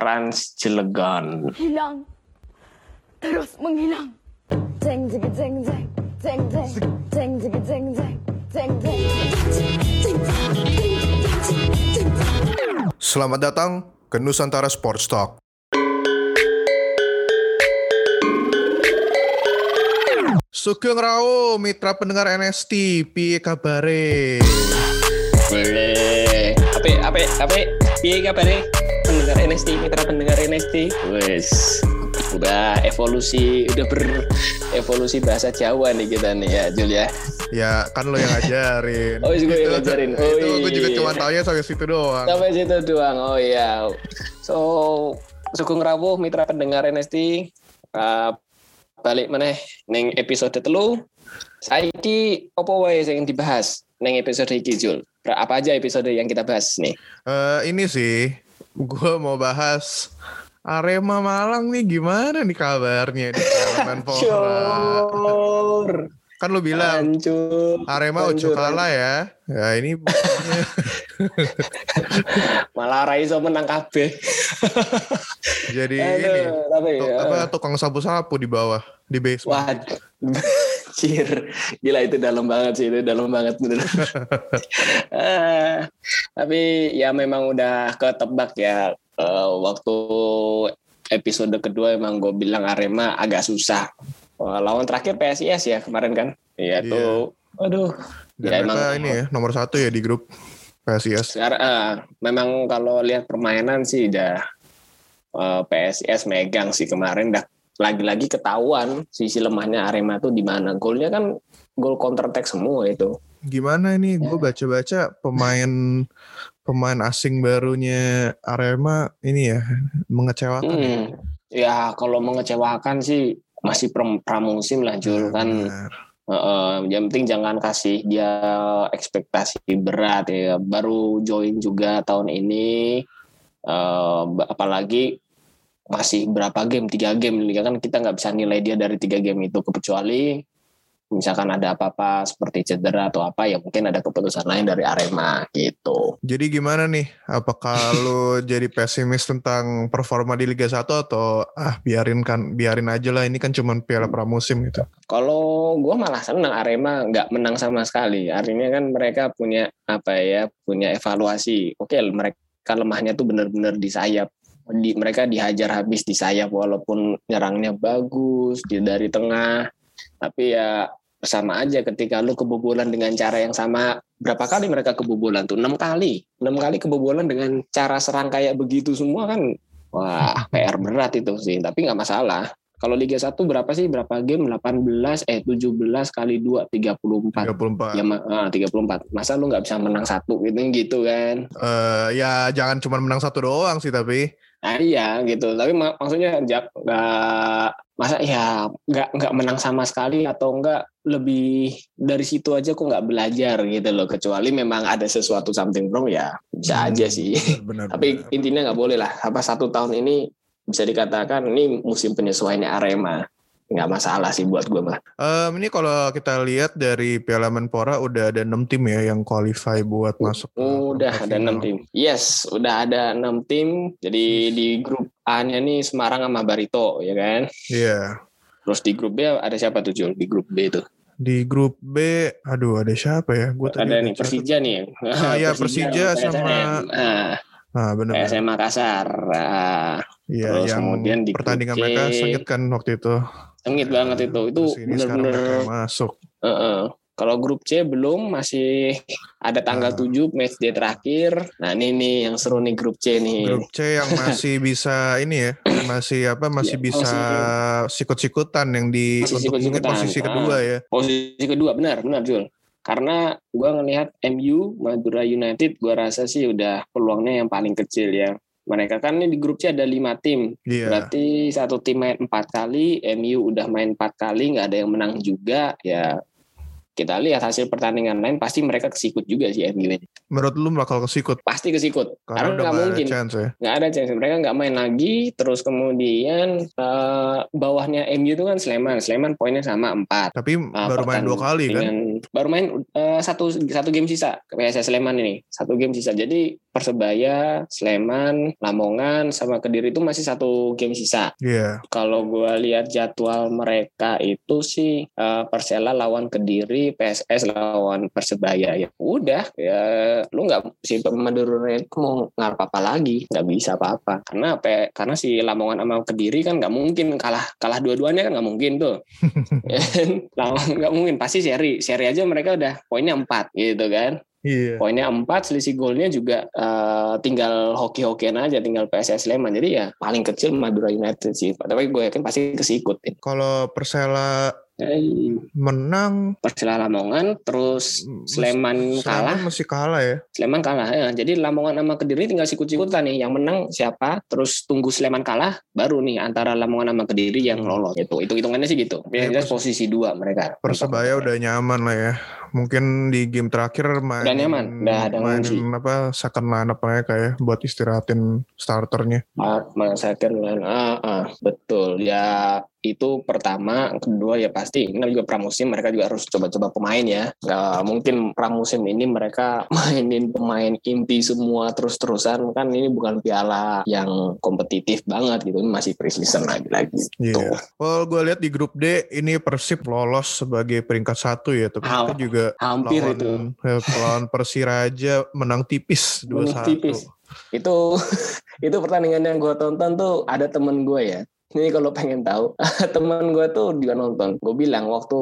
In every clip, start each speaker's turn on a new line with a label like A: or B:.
A: Rans Cilegon.
B: hilang terus menghilang jeng jeng jeng jeng jeng jeng jeng jeng jeng jeng jeng jeng
C: Selamat datang ke Nusantara Sports Talk. Sugeng Rao, mitra pendengar NST, piye kabare?
A: Boleh. Ape, ape, ape. Piye kabare? Pendengar NST, mitra pendengar NST. Wes. Udah evolusi, udah berevolusi bahasa Jawa nih kita nih ya, Jul ya.
C: Ya kan lo yang ngajarin.
A: Oh, gue yang ngajarin. Oh,
C: itu gue juga
A: iya.
C: cuma taunya sampai situ doang.
A: Sampai situ doang. Oh iya. So, Sugeng Rawuh mitra pendengar NST uh, balik meneh ning episode telu. Saiki opo wae sing dibahas ning episode iki Jul? Apa aja episode yang kita bahas nih?
C: Eh, ini sih, gue mau bahas Arema Malang nih gimana nih kabarnya di Menpora? Kan lo bilang
A: Hancur.
C: Arema ojo
A: Hancur.
C: kalah ya. Ya ini.
A: Malah Raiso menang kabeh.
C: jadi
A: Aduh,
C: ini
A: tapi
C: tuk-
A: ya.
C: apa tukang sapu-sapu di bawah di basement.
A: Waduh. Cir. Gila itu dalam banget sih, itu dalam banget bener. Eh, tapi ya memang udah ketebak ya eh, waktu episode kedua emang gue bilang Arema agak susah. Wah, lawan terakhir PSIS ya kemarin kan. Iya
C: Iya.
A: tuh. Aduh.
C: Dan
A: Ya,
C: mereka
A: emang-
C: ini ya nomor satu ya di grup PSIS.
A: Sekarang eh, memang kalau lihat permainan sih udah eh, PSIS megang sih kemarin dah lagi-lagi ketahuan sisi lemahnya Arema tuh di mana. Golnya kan gol counter attack semua itu.
C: Gimana ini? Gue
A: Ya.
C: baca-baca pemain pemain asing barunya Arema ini ya mengecewakan. ya.
A: Hmm. Ya kalau mengecewakan sih masih pram- pramusim lah Jul kan. Eh, yang penting jangan kasih dia ekspektasi berat ya. Baru join juga tahun ini. Eh, apalagi masih berapa game tiga game liga kan kita nggak bisa nilai dia dari tiga game itu kecuali misalkan ada apa-apa seperti cedera atau apa ya mungkin ada keputusan lain dari Arema gitu.
C: Jadi gimana nih? Apakah lu jadi pesimis tentang performa di Liga 1 atau ah biarin kan biarin aja lah ini kan cuman piala pramusim gitu.
A: Kalau gue malah senang Arema nggak menang sama sekali. Artinya kan mereka punya apa ya, punya evaluasi. Oke, mereka lemahnya tuh benar-benar di sayap. Di, mereka dihajar habis di sayap walaupun nyerangnya bagus di dari tengah. Tapi ya sama aja ketika lu kebobolan dengan cara yang sama. Berapa kali mereka kebobolan tuh? Enam kali. Enam kali kebobolan dengan cara serang kayak begitu semua kan. Wah, PR berat itu sih. Tapi nggak masalah. Kalau Liga 1 berapa sih? Berapa game? 18 eh 17 kali 2 34.
C: 34.
A: Ya ah, 34. Masa lu nggak bisa menang satu gitu gitu kan.
C: Eh, ya jangan cuma menang satu doang sih tapi
A: Nah, iya gitu. Tapi mak- maksudnya nggak masa ya nggak nggak menang sama sekali atau enggak lebih dari situ aja kok nggak belajar gitu loh kecuali memang ada sesuatu something wrong ya bisa aja sih
C: benar.
A: tapi intinya nggak boleh lah apa satu tahun ini bisa dikatakan ini musim penyesuaiannya Arema nggak masalah sih buat gue mah
C: Em, ini kalau kita lihat dari Piala Menpora udah ada 6 tim ya yang qualify buat masuk.
A: Udah ada enam tim. Yes, udah ada enam tim. Jadi di grup A-nya nih Semarang sama Barito, ya kan?
C: Iya.
A: Terus di grup B ada siapa tuh Jul? Di grup B itu.
C: Di grup B, aduh ada siapa ya? Gue tadi
A: Ada nih. Persija nih.
C: Ah, iya, Persija sama-
A: PSM. Ah,
C: Ah, benar.
A: PSM Makassar. Ah,
C: Iya,
A: terus
C: yang
A: kemudian di
C: pertandingan mereka sengit kan waktu itu.
A: Sengit banget itu. Itu
C: mereka masuk.
A: Heeh. Kalau grup C belum masih ada tanggal
C: Ah.
A: 7 match day terakhir. Nah, ini nih yang seru nih grup C nih.
C: Grup C yang masih bisa ini ya, masih apa? Masih
A: Iya,
C: bisa sikut-sikutan yang di
A: Masih
C: untuk mungkin
A: sikut-sikutan.
C: posisi
A: Ah.
C: kedua ya.
A: Posisi kedua benar, benar Jul. Karena gua ngelihat MU Madura United gua rasa sih udah peluangnya yang paling kecil ya. Mereka kan ini di grup C ada lima tim.
C: Iya.
A: Berarti satu tim main empat kali, MU udah main empat kali, nggak ada yang menang juga. Ya kita lihat hasil pertandingan lain pasti mereka kesikut juga sih MU ini.
C: Menurut lu bakal kesikut
A: Pasti kesikut.
C: karena
A: Karena
C: udah
A: nggak mungkin.
C: chance ya.
A: nggak ada chance mereka nggak main lagi terus kemudian eh, bawahnya MU itu kan Sleman Sleman poinnya sama empat
C: Tapi
A: Ah,
C: baru main dua kali kan.
A: baru main eh, satu satu game sisa ke PSS Sleman ini satu game sisa jadi Persebaya, Sleman, Lamongan, sama Kediri itu masih satu game sisa.
C: Iya.
A: Kalau gue lihat jadwal mereka itu sih eh, Persela lawan Kediri, PSS lawan Persebaya ya udah ya lu nggak si Madura itu mau ngarep apa lagi nggak bisa apa-apa karena apa karena si Lamongan sama Kediri kan nggak mungkin kalah kalah dua-duanya kan nggak mungkin tuh Ya? Lamongan nggak mungkin pasti seri seri aja mereka udah poinnya empat gitu kan
C: Iya.
A: poinnya empat selisih golnya juga eh, tinggal hoki-hokian aja tinggal PSS Sleman. Jadi ya paling kecil Madura United sih. Tapi gue yakin pasti kesikut
C: Kalau Persela menang,
A: Persela Lamongan terus Sleman kalah.
C: Sleman masih kalah ya.
A: Sleman kalah ya. jadi Lamongan sama Kediri tinggal sikut-sikutan nih. Yang menang siapa? Terus tunggu Sleman kalah baru nih antara Lamongan sama Kediri yang lolos. Gitu itu hitungannya sih gitu.
C: Ya,
A: jelas posisi dua mereka.
C: Persebaya udah nyaman lah ya. Mungkin di game terakhir main
A: Udah nyaman, udah ada
C: main
A: ngunci.
C: apa second lineup mereka ya buat istirahatin starternya.
A: Ah, Mas Hacker bilang, ah, ah, betul ya itu pertama kedua ya pasti ini juga pramusim mereka juga harus coba-coba pemain ya nggak mungkin pramusim ini mereka mainin pemain inti semua terus-terusan kan ini bukan piala yang kompetitif banget gitu ini masih pre-season lagi-lagi
C: Iya.
A: Tuh.
C: Well, gue lihat di grup D ini Persib lolos sebagai peringkat satu ya, tapi itu juga
A: hampir
C: lawan,
A: itu.
C: Lawan Persiraja menang tipis 2-1.
A: Menang tipis. itu itu pertandingan yang gue tonton tuh ada temen gue ya. Ini kalau pengen tahu teman gue tuh juga nonton. Gue bilang waktu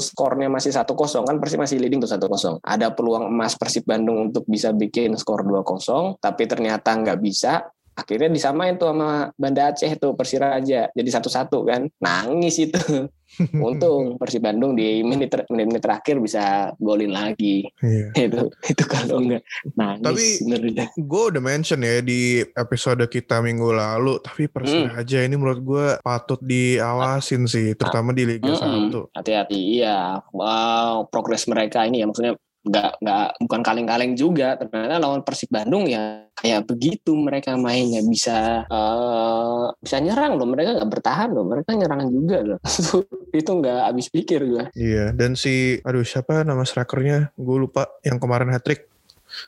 A: skornya masih satu kosong kan Persib masih leading tuh satu kosong. Ada peluang emas Persib Bandung untuk bisa bikin skor 2-0 tapi ternyata nggak bisa. Akhirnya disamain tuh sama Banda Aceh tuh Persiraja. Jadi satu-satu kan. Nangis itu untung Persib Bandung di menit ter- menit-menit terakhir bisa golin lagi
C: Iya.
A: itu itu kalau enggak nangis
C: Tapi- Gue udah mention ya di episode kita minggu lalu, tapi
A: Hmm.
C: Persiraja ini menurut gue patut diawasin sih, terutama di Liga
A: Mm-mm.
C: 1.
A: Hati-hati, iya. Wow, progres mereka ini ya maksudnya nggak nggak bukan kaleng-kaleng juga. Ternyata lawan Persib Bandung ya kayak begitu mereka mainnya bisa eh, bisa nyerang loh. Mereka nggak bertahan loh. Mereka nyerangan juga loh. itu nggak habis pikir gue.
C: Iya, dan si aduh siapa nama strikernya? Gue lupa yang kemarin hat trick.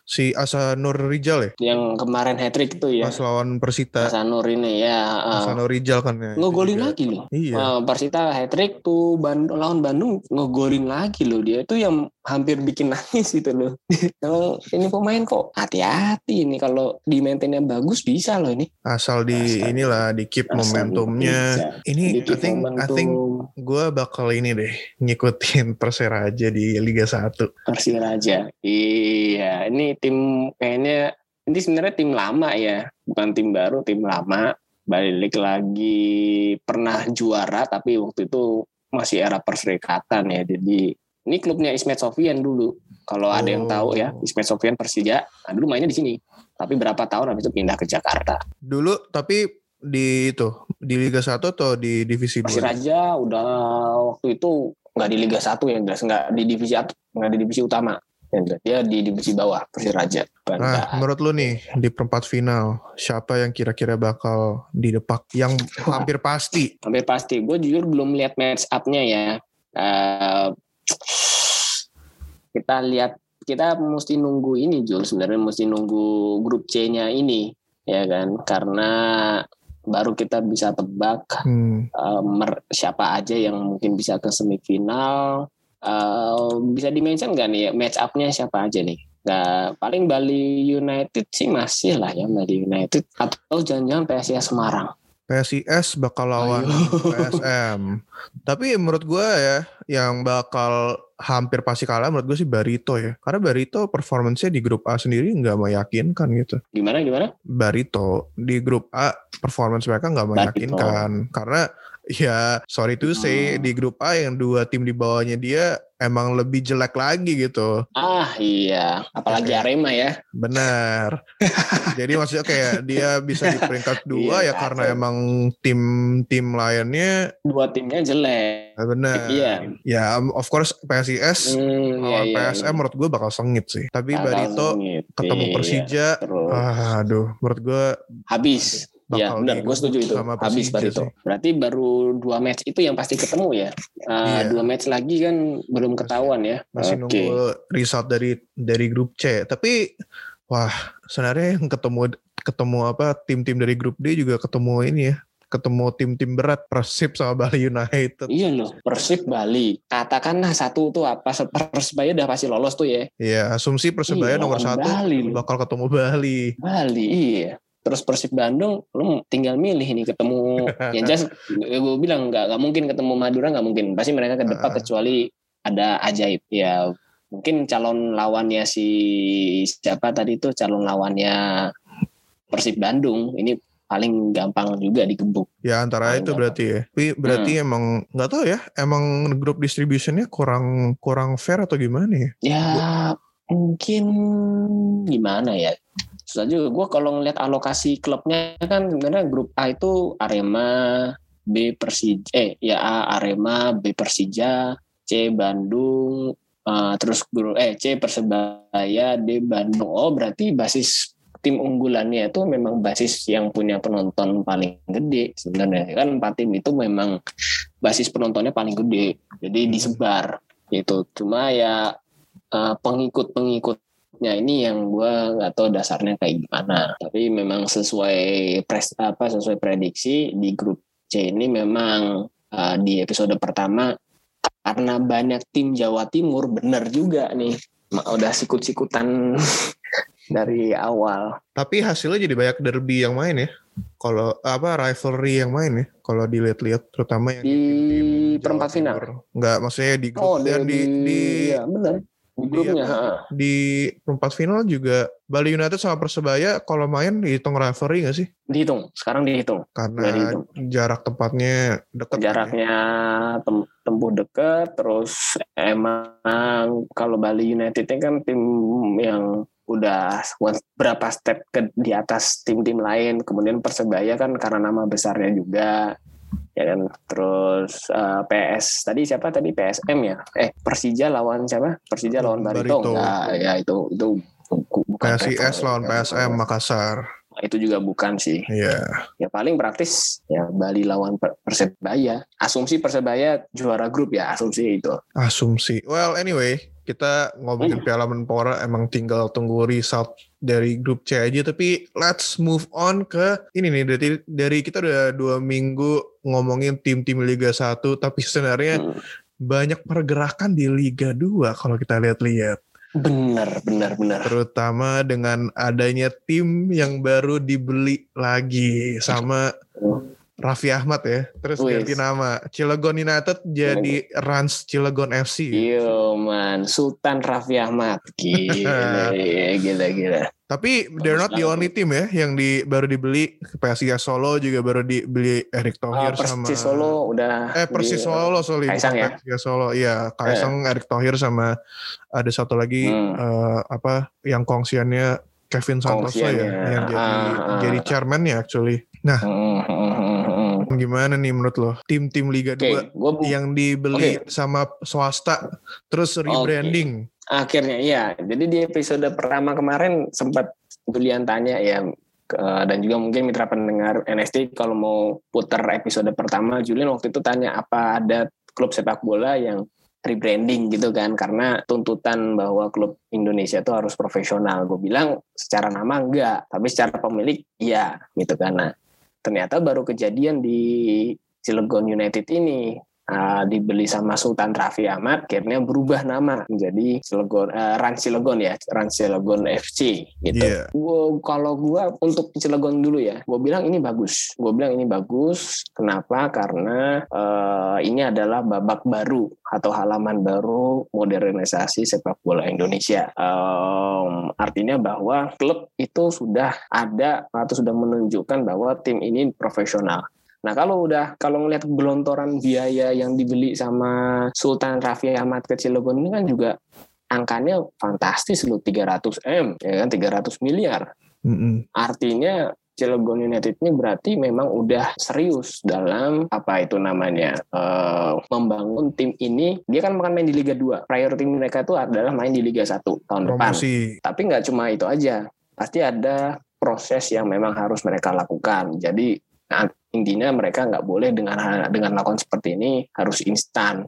C: Si Asa Nur Rijal ya,
A: Yang kemarin hat trick itu ya.
C: pas lawan Persita.
A: Hasanur ini ya. eh,
C: Asa Nur Rijal kan ya.
A: ngegolin
C: Juga.
A: lagi loh.
C: Iya.
A: Eh, Persita hat trick tuh Bandung, lawan Bandung ngegolin lagi loh dia itu yang hampir bikin nangis itu loh. Emang ini pemain kok hati-hati ini kalau di maintainnya bagus bisa loh ini.
C: Asal di
A: Asal-
C: inilah di keep
A: Asal
C: momentumnya.
A: bisa.
C: Ini I
A: Dikit
C: think I think
A: momentum
C: gue bakal ini deh ngikutin Persiraja di Liga 1.
A: Persiraja. Iya, ini tim kayaknya ini sebenarnya tim lama ya, bukan tim baru, tim lama. Balik lagi pernah juara tapi waktu itu masih era perserikatan ya. Jadi ini klubnya Ismet Sofian dulu. Kalau ada yang tahu ya,
C: Oh.
A: Ismet Sofian Persija, nah dulu mainnya di sini. Tapi berapa tahun habis itu pindah ke Jakarta.
C: Dulu tapi di itu di Liga 1 atau di divisi 2?
A: Persiraja udah waktu itu nggak di Liga 1 yang jelas nggak di divisi nggak di divisi utama. Yang jelas. Dia di divisi bawah Persiraja.
C: Nah,
A: Banda.
C: menurut lu nih di perempat final siapa yang kira-kira bakal didepak? Yang hampir pasti.
A: hampir pasti. Gue jujur belum lihat match up-nya ya. Eh, kita lihat kita mesti nunggu ini Jul sebenarnya mesti nunggu grup C-nya ini ya kan? Karena baru kita bisa tebak
C: Hmm.
A: mer- siapa aja yang mungkin bisa ke semifinal. Eh, bisa dimention nggak nih match up-nya siapa aja nih? Nah, paling Bali United sih masih lah ya Bali United. Atau jangan-jangan PSIS Semarang
C: PSIS bakal lawan PSM. Tapi menurut gue ya yang bakal hampir pasti kalah menurut gue sih Barito ya. Karena Barito performance-nya di grup A sendiri nggak meyakinkan gitu.
A: gimana gimana
C: Barito di grup A performance mereka nggak
A: Barito.
C: meyakinkan karena ya sorry to say
A: Hmm.
C: di grup A yang dua tim di bawahnya dia emang lebih jelek lagi gitu
A: Ah iya, apalagi
C: Oke.
A: Arema ya.
C: benar jadi maksudnya kayak dia bisa di peringkat dua
A: Iya,
C: ya karena
A: kacau.
C: emang tim-tim lainnya
A: Dua timnya jelek.
C: benar
A: Iya.
C: ya of course PSIS
A: Hmm,
C: lawan
A: iya, iya,
C: PSM
A: iya.
C: menurut gue bakal sengit sih tapi
A: Bakal
C: Barito
A: sengit.
C: ketemu
A: Iya,
C: Persija
A: terus.
C: ah, aduh menurut gue
A: Habis. Ya benar, gue setuju itu.
C: sama
A: Habis Barito.
C: sih.
A: Berarti baru dua match itu yang pasti ketemu ya. Uh,
C: Iya.
A: Dua match lagi kan belum ketahuan ya.
C: masih
A: Oke.
C: nunggu result dari dari grup C tapi wah sebenarnya yang ketemu ketemu apa tim-tim dari grup D juga ketemu ini ya ketemu tim-tim berat Persib sama Bali United.
A: Iya loh, Persib Bali. Katakanlah satu tuh apa Persebaya udah pasti lolos tuh ya.
C: Iya, asumsi Persebaya
A: Iya,
C: nomor satu
A: Bali
C: bakal ketemu Bali.
A: Bali iya. Terus Persib Bandung, lu tinggal milih nih ketemu. yang jelas, gue bilang nggak nggak mungkin ketemu Madura nggak mungkin. Pasti mereka ke depan
C: Ah.
A: kecuali ada ajaib. Ya mungkin calon lawannya si siapa tadi itu calon lawannya Persib Bandung ini paling gampang juga digebuk.
C: Ya antara
A: Paling
C: itu
A: gampang.
C: berarti ya. Tapi berarti
A: Hmm.
C: emang nggak tahu ya, emang grup distributionnya kurang kurang fair atau gimana ya?
A: Ya mungkin gimana ya? Susah juga. Gue kalau ngeliat alokasi klubnya kan sebenarnya grup A itu Arema, B Persija, eh ya A Arema, B Persija, C Bandung, eh, terus grup eh C Persebaya, D Bandung. Oh berarti basis tim unggulannya itu memang basis yang punya penonton paling gede sebenarnya kan empat tim itu memang basis penontonnya paling gede jadi disebar gitu cuma ya eh, pengikut-pengikutnya ini yang gua nggak tahu dasarnya kayak gimana. Tapi memang sesuai pres apa sesuai prediksi di grup C ini memang eh, di episode pertama karena banyak tim Jawa Timur bener juga nih udah sikut-sikutan dari awal.
C: Tapi hasilnya jadi banyak derby yang main ya. Kalau apa rivalry yang main ya. Kalau dilihat-lihat terutama yang
A: Di
C: Jawa
A: perempat final?
C: Enggak, maksudnya di grup
A: Oh,
C: dan di di
A: ya, bener di grupnya.
C: di perempat final juga Bali United sama Persebaya kalau main dihitung rivalry nggak sih?
A: Dihitung, sekarang dihitung.
C: Karena
A: dihitung.
C: jarak tempatnya dekat. kan ya.
A: jaraknya tem- tempuh dekat terus emang kalau Bali United kan tim yang udah berapa step ke di atas tim-tim lain kemudian Persebaya kan karena nama besarnya juga ya kan terus eh, PS tadi siapa tadi PSM ya eh Persija lawan siapa Persija lawan Barito,
C: Barito.
A: Enggak, ya itu itu bu- bukan
C: PSIS
A: level.
C: lawan PSM Makassar.
A: itu juga bukan sih
C: Iya.
A: ya paling praktis ya Bali lawan Per- Persebaya. Asumsi Persebaya juara grup ya, asumsi itu.
C: Asumsi. Well, anyway, kita
A: Hmm.
C: ngomongin Piala Menpora emang tinggal tunggu result dari grup C aja. Tapi let's move on ke ini nih. Dari, dari kita udah dua minggu ngomongin tim-tim Liga 1, tapi sebenarnya
A: Hmm.
C: banyak pergerakan di Liga 2 kalau kita lihat-lihat.
A: Bener, bener, bener.
C: Terutama dengan adanya tim yang baru dibeli lagi sama Raffi Ahmad ya. Terus
A: Wis.
C: ganti nama. Cilegon United jadi Rans Cilegon FC.
A: Iya man, Sultan Raffi Ahmad. Gila, gila, gila.
C: Tapi they're not the only team ya yang di baru dibeli. PSIS Solo juga baru dibeli Erick
A: Oh,
C: Thohir sama
A: Persis Solo udah.
C: Eh Persis
A: di-
C: Solo sorry.
A: Kaisang
C: bukan
A: ya?
C: Solo. Iya, Kaisang Erick Thohir sama ada satu lagi
A: Hmm.
C: eh, apa yang kongsiannya Kevin Santoso ya
A: Kongsiannya.
C: yang jadi
A: Ah, ah.
C: jadi chairman ya actually. Nah,
A: Hmm, hmm,
C: gimana nih menurut lo tim-tim Liga
A: Oke,
C: 2
A: gue
C: yang dibeli sama swasta terus rebranding?
A: akhirnya iya. Jadi di episode pertama kemarin sempat Julian tanya ya ke- dan juga mungkin mitra pendengar NST kalau mau putar episode pertama Julian waktu itu tanya apa ada klub sepak bola yang rebranding gitu kan karena tuntutan bahwa klub Indonesia itu harus profesional. Gue bilang secara nama enggak, tapi secara pemilik iya gitu kan. Nah, ternyata baru kejadian di Cilegon United ini uh, dibeli sama Sultan Raffi Ahmad akhirnya berubah nama menjadi Cilegon uh, Rans Cilegon ya Rans Cilegon FC gitu.
C: Iya.
A: Gua kalau gua untuk Cilegon dulu ya, gua bilang ini bagus. Gua bilang ini bagus. Kenapa? Karena eh, ini adalah babak baru atau halaman baru modernisasi sepak bola Indonesia. Em, artinya bahwa klub itu sudah ada atau sudah menunjukkan bahwa tim ini profesional. Nah kalau udah kalau ngelihat gelontoran biaya yang dibeli sama Sultan Raffi Ahmad ke Cilegon ini kan juga angkanya fantastis loh 300 m ya kan 300 miliar.
C: Mm-mm.
A: Artinya Cilegon United ini berarti memang udah serius dalam apa itu namanya eh, membangun tim ini. Dia kan akan main di Liga 2. Priority mereka itu adalah main di Liga 1 tahun depan.
C: Promosi.
A: Tapi nggak cuma itu aja, pasti ada proses yang memang harus mereka lakukan. Jadi nah, intinya mereka nggak boleh dengan dengan lakukan seperti ini harus instan.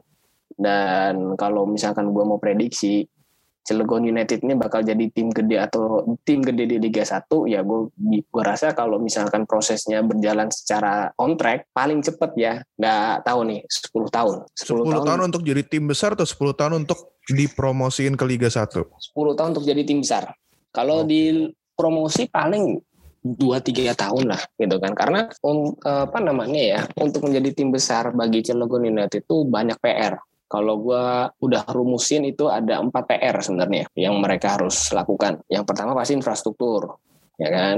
A: Dan kalau misalkan gue mau prediksi, Cilegon United ini bakal jadi tim gede atau tim gede di Liga 1 ya gue gue rasa kalau misalkan prosesnya berjalan secara on track paling cepet ya nggak tahu nih 10 tahun
C: 10, 10 tahun, tahun untuk jadi tim besar atau 10 tahun untuk dipromosiin ke Liga 1 10
A: tahun untuk jadi tim besar kalau oh. di promosi paling dua tiga tahun lah gitu kan karena um, apa namanya ya untuk menjadi tim besar bagi Cilegon United itu banyak PR kalau gue udah rumusin itu ada empat PR sebenarnya yang mereka harus lakukan. Yang pertama pasti infrastruktur, ya kan?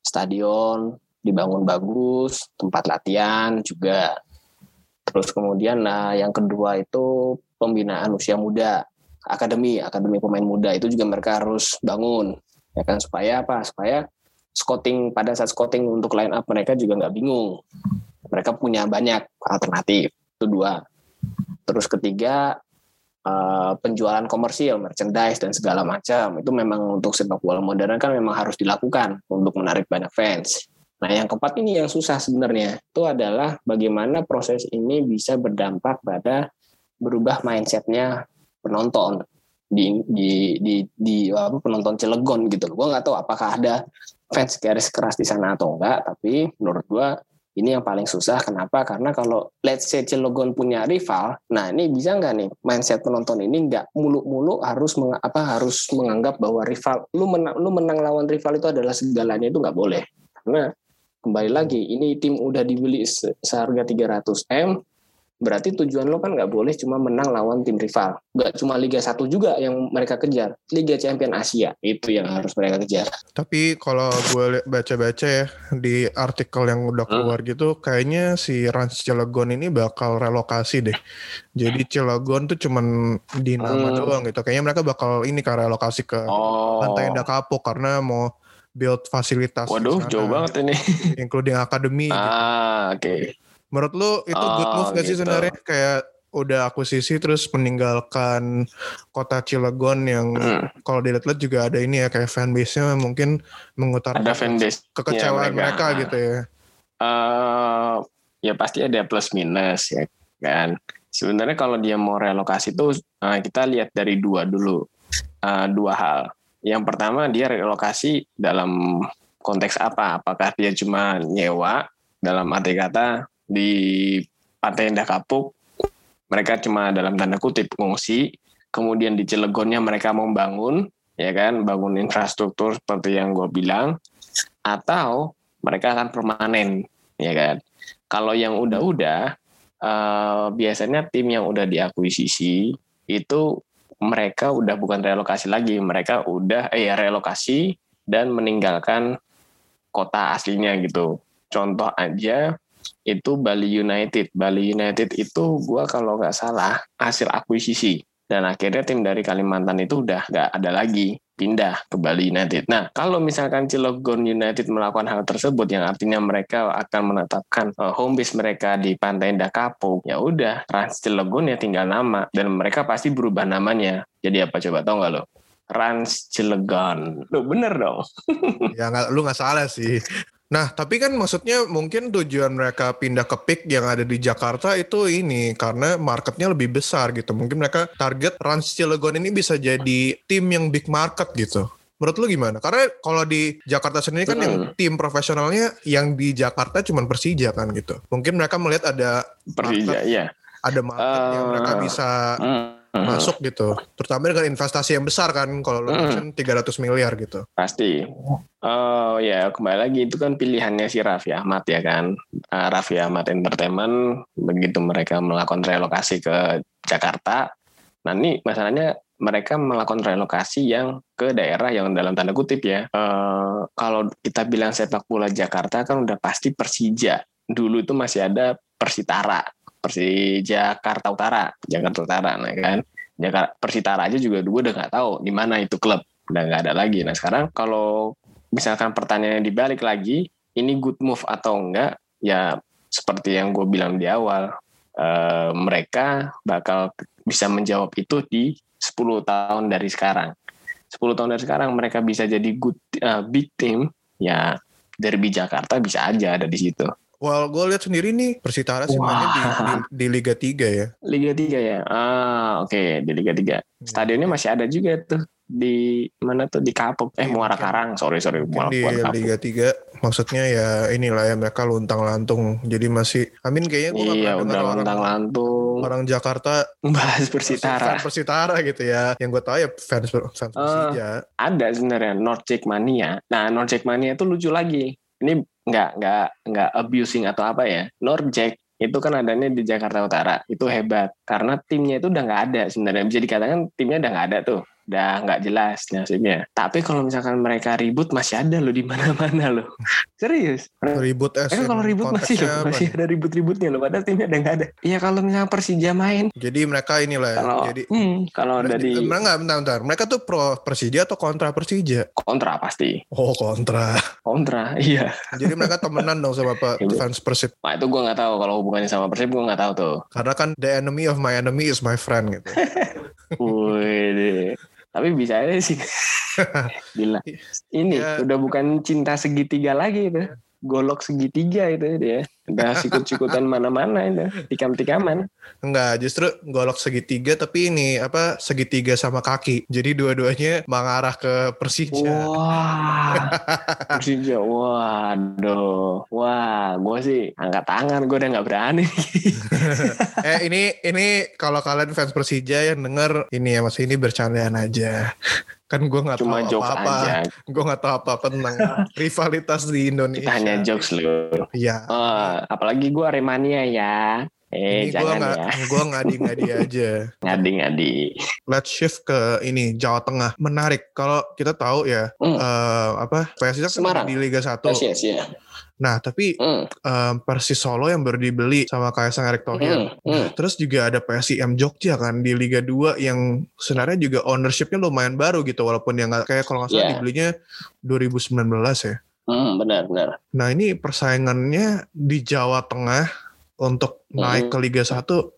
A: Stadion dibangun bagus, tempat latihan juga. Terus kemudian nah yang kedua itu pembinaan usia muda, akademi, akademi pemain muda itu juga mereka harus bangun, ya kan? Supaya apa? Supaya scouting pada saat scouting untuk line up mereka juga nggak bingung. Mereka punya banyak alternatif. Itu dua Terus ketiga uh, penjualan komersil, merchandise dan segala macam itu memang untuk sepak bola modern kan memang harus dilakukan untuk menarik banyak fans. Nah yang keempat ini yang susah sebenarnya itu adalah bagaimana proses ini bisa berdampak pada berubah mindsetnya penonton di di di, di apa penonton Cilegon gitu. Gue nggak tahu apakah ada fans garis keras di sana atau enggak, tapi menurut gue ini yang paling susah. Kenapa? Karena kalau let's say Cilegon punya rival, nah ini bisa nggak nih mindset penonton ini nggak mulu-mulu harus meng, apa harus menganggap bahwa rival lu menang lu menang lawan rival itu adalah segalanya itu nggak boleh. Karena kembali lagi ini tim udah dibeli seharga 300 m berarti tujuan lo kan nggak boleh cuma menang lawan tim rival. Nggak cuma Liga 1 juga yang mereka kejar. Liga Champion Asia itu yang harus mereka kejar.
C: Tapi kalau gue baca-baca ya di artikel yang udah hmm. keluar hmm. gitu, kayaknya si Rans Cilegon ini bakal relokasi deh. Jadi Cilegon tuh cuman di nama hmm. doang gitu. Kayaknya mereka bakal ini kan relokasi ke oh. Pantai Indah Kapuk karena mau build fasilitas.
A: Waduh, jauh banget ini.
C: Including akademi.
A: Ah, gitu. oke. Okay.
C: Menurut lu itu oh, good move gak gitu. sih sebenarnya kayak udah akuisisi terus meninggalkan kota Cilegon yang hmm. kalau dilihat-lihat juga ada ini ya kayak fanbase-nya mungkin mengutarakan
A: ada fanbase
C: kekecewaan mereka, mereka gitu ya.
A: Uh, ya pasti ada plus minus ya kan. Sebenarnya kalau dia mau relokasi tuh uh, kita lihat dari dua dulu. Uh, dua hal. Yang pertama dia relokasi dalam konteks apa? Apakah dia cuma nyewa dalam arti kata di Pantai Indah Kapuk mereka cuma dalam tanda kutip ngungsi. Kemudian di Cilegonnya mereka mau bangun ya kan bangun infrastruktur seperti yang gue bilang atau mereka akan permanen ya kan. Kalau yang udah-udah uh, biasanya tim yang udah diakuisisi itu mereka udah bukan relokasi lagi mereka udah eh ya relokasi dan meninggalkan kota aslinya gitu. Contoh aja itu Bali United. Bali United itu gue kalau nggak salah hasil akuisisi dan akhirnya tim dari Kalimantan itu udah nggak ada lagi pindah ke Bali United. Nah, kalau misalkan Cilegon United melakukan hal tersebut yang artinya mereka akan menetapkan uh, home base mereka di Pantai Indah Kapuk, ya udah Rans Cilegon ya tinggal nama dan mereka pasti berubah namanya. Jadi apa coba tau nggak lo? Rans Cilegon. Lo bener dong.
C: ya gak, lu nggak salah sih. Nah, tapi kan maksudnya mungkin tujuan mereka pindah ke PIK yang ada di Jakarta itu ini karena marketnya lebih besar gitu. Mungkin mereka target Rans Cilegon ini bisa jadi tim yang big market gitu. Menurut lu gimana? Karena kalau di Jakarta sendiri kan hmm. yang tim profesionalnya yang di Jakarta cuma Persija kan gitu. Mungkin mereka melihat ada
A: Persija, iya.
C: Ada market uh, yang mereka eh, bisa hmm hmm. masuk gitu. Terutama dengan investasi yang besar kan kalau lo hmm. 300 miliar gitu.
A: Pasti. Oh ya kembali lagi itu kan pilihannya si Raffi Ahmad ya kan. Uh, Raffi Ahmad Entertainment begitu mereka melakukan relokasi ke Jakarta. Nah ini masalahnya mereka melakukan relokasi yang ke daerah yang dalam tanda kutip ya. Uh, kalau kita bilang sepak bola Jakarta kan udah pasti Persija. Dulu itu masih ada Persitara Persija Jakarta Utara, Jakarta Utara, nah kan. Jakarta Persitara aja juga gue udah nggak tahu di mana itu klub, udah nggak ada lagi. Nah sekarang kalau misalkan pertanyaannya dibalik lagi, ini good move atau enggak? Ya seperti yang gue bilang di awal, eh, mereka bakal bisa menjawab itu di 10 tahun dari sekarang. 10 tahun dari sekarang mereka bisa jadi good uh, big team, ya derby Jakarta bisa aja ada di situ.
C: Well, gue lihat sendiri nih Persitara sih mainnya di, di, di Liga 3 ya.
A: Liga 3 ya. Ah, oke di Liga 3. Stadionnya masih ada juga tuh di mana tuh di Kapuk. Eh
C: Iya,
A: Muara. Karang, sorry sorry bukan
C: di
A: Kapuk.
C: Liga 3 maksudnya ya inilah ya mereka luntang lantung. Jadi masih Amin kayaknya gue
A: Iya
C: pernah
A: udah
C: orang,
A: lontang lantung
C: orang Jakarta
A: bahas
C: fans
A: Persitara.
C: Persitara gitu ya. Yang gue tahu ya fans fans. Persija.
A: Ada sebenarnya North Jackmania. Nah North Jackmania itu lucu lagi. Ini nggak nggak nggak abusing atau apa ya. North Jack itu kan adanya di Jakarta Utara. Itu hebat karena timnya itu udah nggak ada sebenarnya. Bisa dikatakan timnya udah nggak ada tuh. Udah nggak jelas nasibnya. Tapi kalau misalkan mereka ribut masih ada loh di mana-mana loh. Serius.
C: Ribut
A: Eh kalau ribut masih loh, masih ada ribut-ributnya loh. Padahal timnya udah nggak ada. Iya kalau misalnya Persija main,
C: Jadi mereka inilah ya.
A: kalau
C: Jadi
A: hmm, kalau ada di
C: mereka nggak bentar, bentar. Mereka tuh pro Persija atau kontra Persija?
A: kontra pasti,
C: Oh kontra.
A: kontra, iya.
C: Jadi mereka temenan dong sama pe-
A: Iya.
C: fans Persib.
A: Nah itu gue nggak tahu kalau hubungannya sama Persib gue nggak tahu tuh.
C: Karena kan the enemy of my enemy is my friend gitu.
A: Wih, tapi bisa aja sih. Gila. Ini
C: Ya.
A: udah bukan cinta segitiga lagi itu. Golok segitiga itu dia. Udah sikut-sikutan mana-mana itu. Tikam-tikaman.
C: Enggak, justru golok segitiga tapi ini apa segitiga sama kaki. Jadi dua-duanya mengarah ke Persija.
A: Wah. Persija. Waduh. Wah, gue sih angkat tangan. Gue udah nggak berani.
C: eh ini ini kalau kalian fans Persija yang denger ini ya Mas ini bercandaan aja. Kan gue nggak tahu
A: jokes
C: apa-apa. Gue nggak tahu apa-apa tentang rivalitas di Indonesia.
A: Kita hanya jokes lu.
C: Iya.
A: Oh, apalagi gue Aremania ya. Eh,
C: ini gue
A: jangan
C: nggak
A: ya.
C: gue ngadi-ngadi aja.
A: Ngadi-ngadi.
C: Let's shift ke ini Jawa Tengah. Menarik kalau kita tahu ya
A: Hmm.
C: eh, apa PSIS kan
A: Semarang.
C: di Liga 1.
A: Yes, yes, ya.
C: Nah, tapi
A: Hmm,
C: eh, Persis Solo yang baru dibeli sama Kaisang Erick Thohir.
A: hmm, hmm.
C: Terus juga ada PSIM Jogja kan di Liga 2 yang sebenarnya juga ownershipnya lumayan baru gitu walaupun yang kayak kalau nggak salah
A: Iya.
C: dibelinya 2019 ya.
A: Hmm, benar, benar.
C: Nah ini persaingannya di Jawa Tengah untuk naik
A: Mhm.
C: ke Liga 1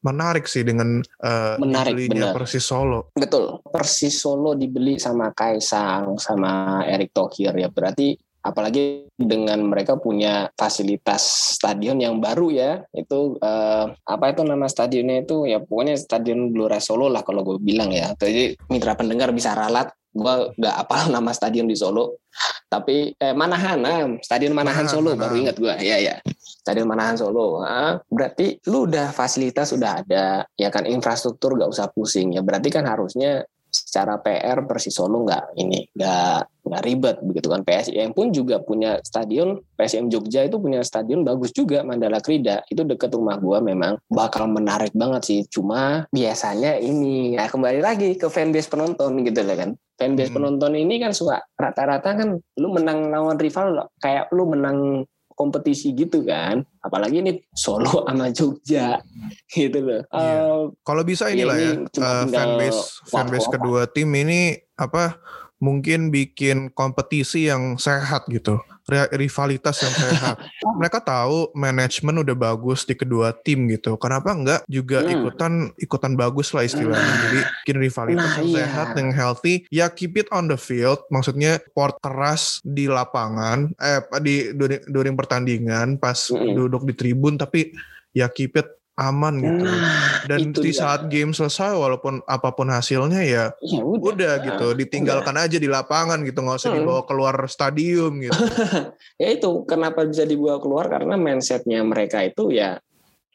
C: menarik sih dengan eh,
A: Menarik,
C: dibelinya
A: benar.
C: Persis Solo.
A: Betul. Persis Solo dibeli sama Kaisang, sama Erick Thohir ya. Berarti apalagi dengan mereka punya fasilitas stadion yang baru ya. Itu eh, apa itu nama stadionnya itu ya pokoknya Stadion Gelora Solo lah kalau gue bilang ya. Jadi mitra pendengar bisa ralat. Gue nggak apal nama stadion di Solo. Tapi eh, Manahan, ah, Stadion Manahan,
C: Manahan,
A: Solo
C: Manahan.
A: baru ingat gue. Ya ya. Stadion Manahan Solo. Ah, berarti lu udah fasilitas udah ada, ya kan infrastruktur gak usah pusing ya. Berarti kan harusnya secara PR Persis Solo nggak ini nggak nggak ribet begitu kan. PSIM pun juga punya stadion PSIM Jogja itu punya stadion bagus juga Mandala Krida itu deket rumah gua memang bakal menarik banget sih. Cuma biasanya ini ya kembali lagi ke fanbase penonton gitu lah kan. Fanbase
C: Hmm.
A: penonton ini kan suka rata-rata kan lu menang lawan rival kayak lu menang kompetisi gitu kan apalagi ini Solo sama Jogja gitu loh
C: Iya.
A: Eh,
C: Kalau bisa inilah
A: ini
C: ya
A: tinggal
C: fanbase fanbase kedua tim ini apa mungkin bikin kompetisi yang sehat gitu. Ri- Rivalitas yang sehat. Mereka tahu manajemen udah bagus di kedua tim gitu. Kenapa enggak juga
A: Hmm.
C: ikutan ikutan bagus lah istilahnya. Jadi bikin rivalitas
A: Nah,
C: yang
A: iya.
C: sehat yang healthy. Ya keep it on the field. Maksudnya port keras di lapangan eh di during, during pertandingan pas
A: Mm-mm.
C: duduk di tribun tapi ya keep it aman gitu.
A: Nah,
C: Dan di
A: dia.
C: saat game selesai walaupun apa pun hasilnya ya
A: ya udah,
C: udah gitu ditinggalkan aja di lapangan gitu nggak usah
A: Hmm.
C: dibawa keluar stadium gitu.
A: ya itu kenapa bisa dibawa keluar karena mindsetnya mereka itu ya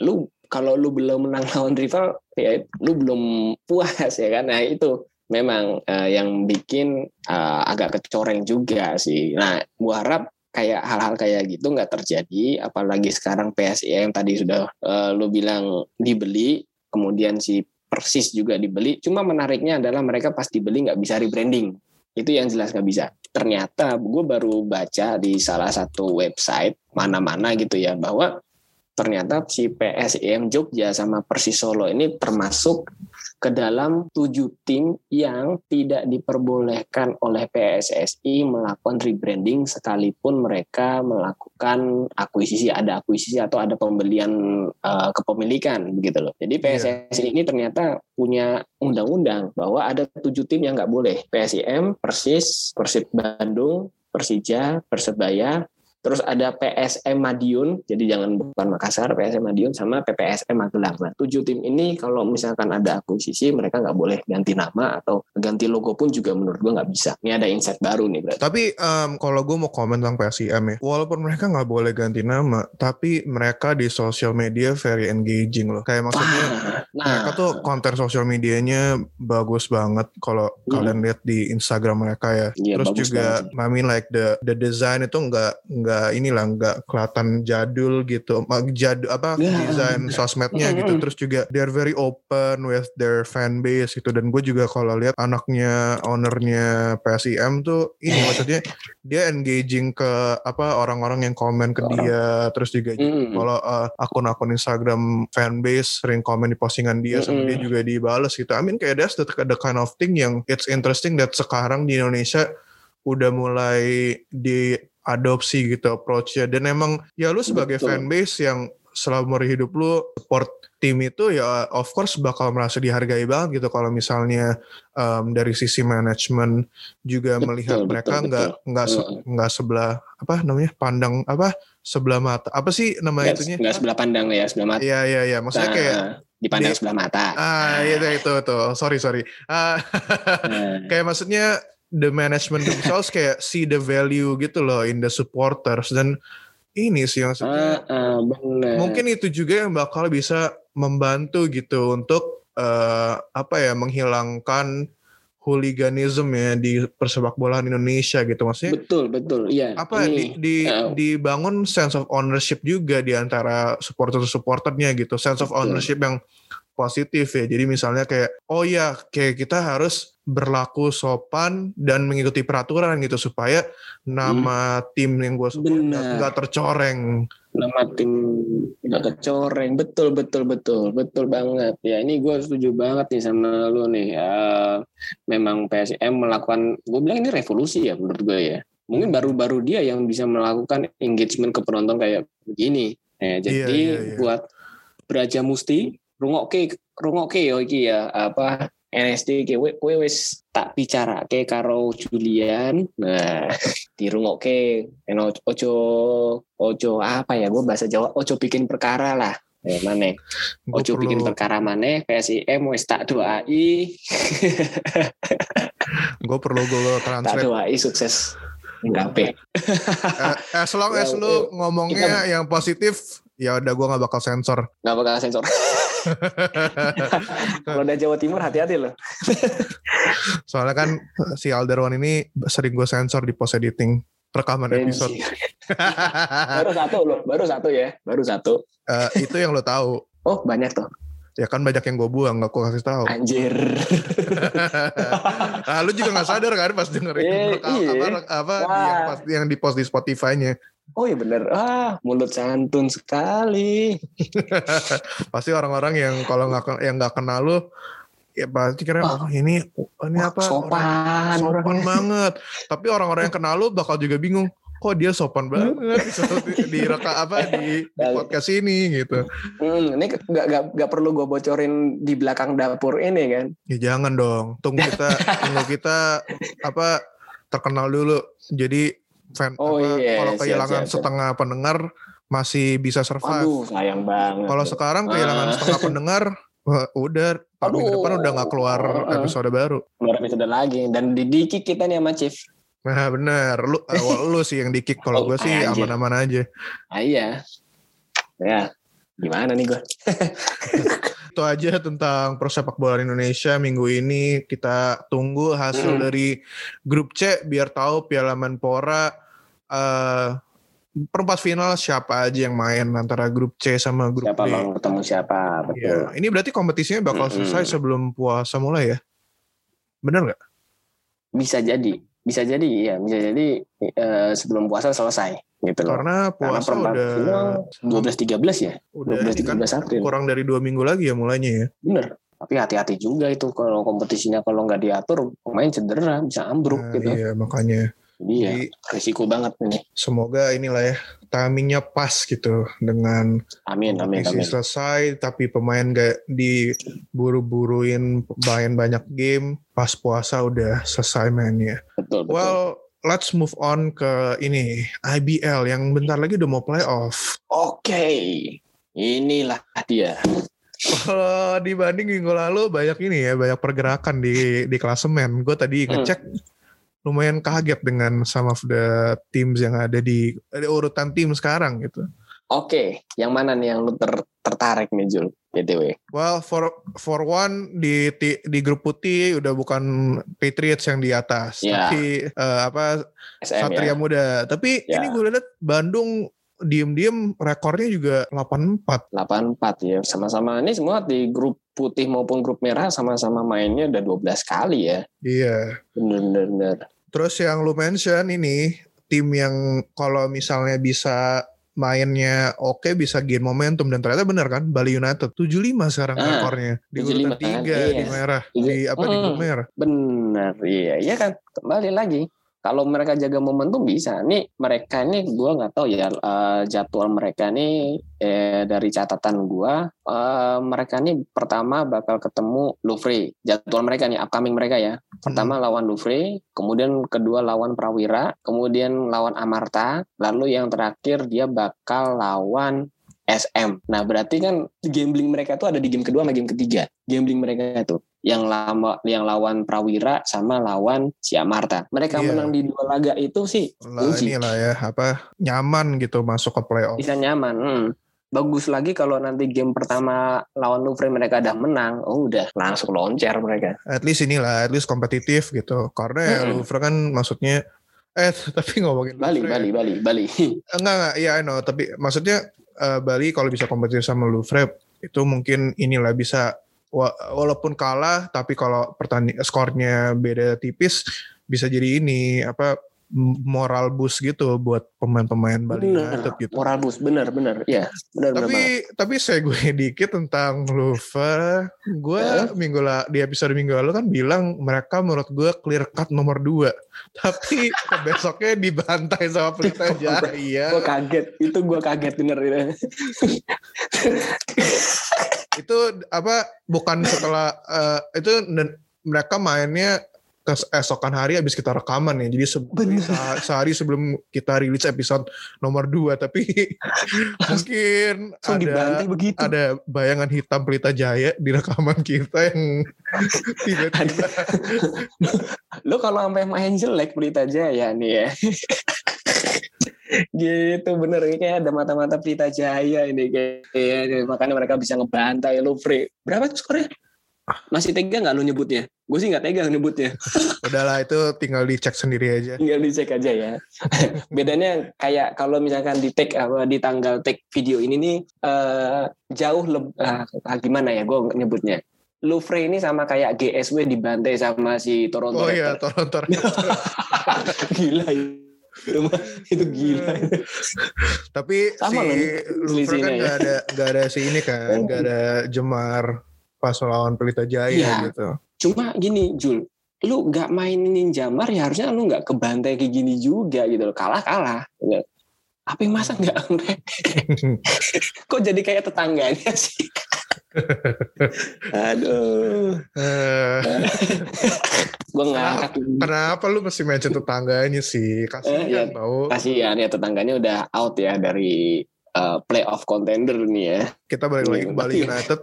A: lu kalau lu belum menang lawan rival ya lu belum puas ya kan nah itu memang eh, yang bikin eh, agak kecoreng juga sih nah gua harap kayak hal-hal kayak gitu nggak terjadi apalagi sekarang PSIM tadi sudah eh, lu bilang dibeli kemudian si Persis juga dibeli cuma menariknya adalah mereka pas dibeli nggak bisa rebranding. Itu yang jelas nggak bisa. Ternyata gue baru baca di salah satu website mana-mana gitu ya bahwa ternyata si PSIM Jogja sama Persis Solo ini termasuk ke dalam tujuh tim yang tidak diperbolehkan oleh PSSI melakukan rebranding sekalipun mereka melakukan akuisisi ada akuisisi atau ada pembelian eh, kepemilikan begitu loh. Jadi PSSI ini ternyata punya undang-undang bahwa ada tujuh tim yang nggak boleh PSIM, Persis, Persib Bandung, Persija, Persebaya, Terus ada PSM Madiun, jadi jangan bukan Makassar, PSM Madiun sama PPSM Magelang. Nah, tujuh tim ini kalau misalkan ada akuisisi, mereka nggak boleh ganti nama atau ganti logo pun juga menurut gue nggak bisa. Ini ada insight baru nih berarti.
C: Tapi um, kalau gue mau komen tentang PSIM ya, walaupun mereka nggak boleh ganti nama, tapi mereka di sosial media very engaging loh. Kayak maksudnya
A: nah,
C: mereka tuh konten sosial medianya bagus banget kalau
A: Hmm.
C: kalian lihat di Instagram mereka ya.
A: Iya,
C: Terus juga,
A: banget
C: I mean like the the design itu nggak nggak inilah nggak kelihatan jadul gitu. Jadul apa
A: Ya,
C: desain sosmednya gitu.
A: Mm-mm.
C: Terus juga they're very open with their fan base gitu. Dan gue juga kalau lihat anaknya ownernya PSIM tuh ini maksudnya dia engaging ke apa orang-orang yang komen ke dia. Terus juga
A: Mm.
C: kalau uh, akun-akun Instagram fanbase sering komen di postingan dia sama
A: Mm-mm.
C: dia juga dibales gitu. I mean kayak that's the, the kind of thing yang it's interesting that sekarang di Indonesia udah mulai diadopsi gitu approach-nya dan emang ya lu sebagai
A: Betul.
C: fanbase yang selama hidup lu support tim itu ya of course bakal merasa dihargai banget gitu kalau misalnya um, dari sisi manajemen juga
A: Betul,
C: melihat
A: betul,
C: mereka nggak nggak se- nggak sebelah apa namanya pandang apa sebelah mata apa sih nama
A: nggak
C: itunya
A: nggak sebelah pandang ya, sebelah mata.
C: Iya iya iya, maksudnya kayak
A: Nah, dipandang
C: di-
A: sebelah mata.
C: ah iya itu itu tuh. Sorry sorry. Ah,
A: Nah,
C: kayak maksudnya the management themselves kayak see the value gitu loh in the supporters. Dan ini sih yang
A: ah, bener.
C: mungkin itu juga yang bakal bisa membantu gitu untuk eh, apa ya menghilangkan hooliganism ya di persepak bolaan Indonesia gitu maksudnya.
A: Betul betul. Iya
C: apa
A: ini
C: di, di
A: eh,
C: dibangun sense of ownership juga di antara supporter supporternya gitu. Sense of
A: Betul.
C: ownership yang positif ya. Jadi misalnya kayak oh ya kayak kita harus berlaku sopan dan mengikuti peraturan gitu supaya nama tim yang gue
A: Benar.
C: nggak tercoreng.
A: Nama tim nggak kecoreng betul betul betul. Betul banget. Ya ini gue setuju banget nih sama lu nih. Eh, memang PSM melakukan gue bilang ini revolusi ya menurut gue ya. Mungkin baru-baru dia yang bisa melakukan engagement ke penonton kayak begini. Eh, jadi
C: Iya, iya, iya.
A: buat Braja Musti rungokke rungokke yo iki ya apa NSD kowe kowe wis tak bicara ke karo Julian. Nah dirungokke. Eno ojo ojo apa ya gue bahasa Jawa ojo bikin perkara lah. Eh mana ojo bikin
C: perlu
A: perkara mana PSIM wis tak doai.
C: Gue perlu Google
A: tak
C: Translate
A: doai sukses. Ngapain?
C: Eh, as long as
A: Ya,
C: lu ngomongnya yang positif ya udah gue nggak bakal sensor.
A: Nggak bakal sensor. Kalau udah Jawa Timur hati-hati loh.
C: Soalnya kan si Alderwan ini sering gue sensor di post editing rekaman episode.
A: baru satu loh baru satu ya baru satu.
C: Eh, itu yang lo tahu.
A: Oh banyak tuh.
C: Ya kan banyak yang gue buang gak gue kasih tahu.
A: Anjir.
C: Ah, lu juga gak sadar kan pas dengerin
A: Eh,
C: rekam-
A: iya.
C: apa, apa
A: Wah.
C: yang, pas, yang di post di Spotify-nya
A: oh iya bener. Ah mulut santun sekali.
C: Pasti orang-orang yang kalau nggak yang nggak kenal lu ya pasti kira oh ini ini
A: Wah,
C: apa? Orang-
A: sopan.
C: sopan
A: orangnya.
C: banget. Tapi orang-orang yang kenal lu bakal juga bingung kok dia sopan banget? Di, di reka apa di, di podcast ini gitu.
A: Hmm, ini nggak nggak nggak perlu gue bocorin di belakang dapur ini kan?
C: Ya jangan dong. Tunggu kita tunggu kita apa terkenal dulu. Jadi fan
A: Oh
C: apa,
A: iya,
C: kalau
A: siap,
C: kehilangan
A: siap, siap.
C: setengah pendengar masih bisa survive
A: aduh sayang banget
C: kalau sekarang kehilangan
A: Ah.
C: setengah pendengar udah Pak minggu
A: Aduh.
C: depan udah nggak keluar
A: Ah.
C: episode baru
A: keluar episode lagi dan didikik kita nih sama Chief
C: Nah bener, lu, awal lu sih yang di kick. Kalau
A: Oh,
C: gue sih aman-aman aja.
A: ah, iya ya gimana nih gue
C: Itu aja tentang persepak bola Indonesia minggu ini. Kita tunggu hasil
A: Hmm.
C: dari grup C biar tahu Piala Menpora eh perempat final siapa aja yang main antara grup C sama grup
A: siapa
C: D.
A: mau ketemu siapa betul
C: Ya, ini berarti kompetisinya bakal
A: Mm-mm.
C: selesai sebelum puasa mulai ya? Bener nggak?
A: bisa jadi bisa jadi ya bisa jadi eh, sebelum puasa selesai gitu loh.
C: Karena
A: karena
C: puasa
A: perempat
C: udah
A: final 12 13 ya?
C: udah
A: 12
C: ini kan
A: 13 April.
C: kurang dari dua minggu lagi ya mulainya ya.
A: bener. Tapi hati-hati juga itu kalau kompetisinya kalau nggak diatur pemain cedera bisa ambruk
C: Nah,
A: gitu.
C: Iya makanya.
A: jadi ya
C: Jadi
A: risiko banget ini.
C: semoga inilah ya timingnya pas gitu dengan
A: amin amin amin.
C: selesai tapi pemain gak diburu-buruin main banyak game pas puasa udah selesai mainnya.
A: betul betul.
C: Well let's move on ke ini IBL yang bentar lagi udah mau playoff.
A: Oke, inilah dia.
C: Kalau dibanding minggu lalu banyak ini ya, banyak pergerakan di di klasemen. Gue tadi
A: Hmm.
C: ngecek lumayan kaget dengan some of the teams yang ada di, di urutan tim sekarang gitu.
A: Oke, yang mana nih yang lu ter- tertarik nih Jul? BTW.
C: Well, for for one di di grup putih udah bukan Patriots yang di atas,
A: Ya.
C: tapi eh, apa
A: SM
C: Satria
A: ya.
C: Muda. Tapi
A: Ya.
C: ini gue lihat Bandung diem-diem rekornya juga 84.
A: 84 ya. Sama-sama ini semua di grup putih maupun grup merah sama-sama mainnya udah 12 kali ya.
C: Iya.
A: Bener-bener.
C: Terus yang lu mention ini tim yang kalau misalnya bisa mainnya oke bisa gain momentum dan ternyata benar kan Bali United 75 sekarang
A: Ah,
C: rekornya di
A: 75
C: urutan tiga
A: kan,
C: di
A: iya.
C: merah di apa di
A: Mm.
C: grup merah.
A: Bener, iya. Iya kan, kembali lagi. Kalau mereka jaga momentum bisa. Nih mereka ini gue nggak tahu ya eh, jadwal mereka nih eh, dari catatan gue, eh, mereka nih pertama bakal ketemu Louvre. Jadwal mereka nih, upcoming mereka ya. Pertama lawan Louvre, kemudian kedua lawan Prawira, kemudian lawan Amarta, lalu yang terakhir dia bakal lawan SM. Nah berarti kan gambling mereka tuh ada di game kedua sama game ketiga. Gambling mereka itu yang lama yang lawan Prawira sama lawan si Amarta. Mereka
C: Iya.
A: menang di dua laga itu sih
C: Lah inilah ya apa nyaman gitu masuk ke playoff.
A: bisa nyaman. Hmm. Bagus lagi kalau nanti game pertama lawan Louvre mereka udah menang, oh udah langsung loncer mereka.
C: At least inilah at least kompetitif gitu. Karena ya
A: Mm-mm.
C: Louvre kan maksudnya eh tapi ngomongin
A: Bali,
C: Louvre,
A: Bali, Bali, Bali.
C: Enggak enggak iya I know tapi maksudnya eh, Bali kalau bisa kompetitif sama Louvre itu mungkin inilah bisa walaupun kalah tapi kalau pertanding skornya beda tipis bisa jadi ini apa moral boost gitu buat pemain-pemain Bali. United gitu.
A: Moral boost, bener, bener. Iya, bener, bener.
C: Tapi
A: banget.
C: tapi saya gue dikit tentang Louvre. Gue
A: Eh?
C: minggu la, di episode minggu lalu kan bilang mereka menurut gue clear cut nomor 2 Tapi besoknya dibantai sama Pelita Jaya.
A: Gue kaget, itu gue kaget bener.
C: Itu apa bukan setelah eh, itu mereka mainnya keesokan hari habis kita rekaman ya jadi se- sehari sebelum kita rilis episode nomor 2 tapi mungkin
A: Langsung
C: ada
A: begitu.
C: ada bayangan hitam Pelita Jaya di rekaman kita yang tiba-tiba
A: Lo kalau sampai main jelek Pelita Jaya nih ya. gitu bener. Ini kayak ada mata-mata Pelita Jaya ini kayak makanya mereka bisa ngebantai Louvre berapa tuh skornya? Masih tega nggak lo nyebutnya? Gue sih nggak tega nyebutnya.
C: Udahlah itu tinggal dicek sendiri aja.
A: Tinggal dicek aja ya. Bedanya kayak kalau misalkan di take apa di tanggal take video ini nih eh, jauh lebih gimana ya gue nyebutnya? Louvre ini sama kayak GSW dibantai sama si Toronto
C: oh iya. Toronto
A: gila itu itu gila.
C: Tapi
A: Sama
C: si Louvre kan
A: ya.
C: nggak ada nggak ada si ini kan nggak ada Jemar pas lawan Pelita Jaya
A: Iya.
C: gitu.
A: Cuma gini Jul lu nggak mainin Jamar ya harusnya lu nggak kebantai kayak gini juga gitu loh. Kalah kalah. Gitu. apa yang masa nggak? Kok jadi kayak tetangganya sih aduh
C: Eh,
A: gue ngangkat
C: kenapa lu mesti mention tetangganya sih
A: Eh,
C: kasihan
A: iya.
C: tau
A: kasihan ya tetangganya udah out ya dari uh, playoff contender nih ya
C: kita balik lagi ke
A: Iya,
C: Bali
A: iya.
C: United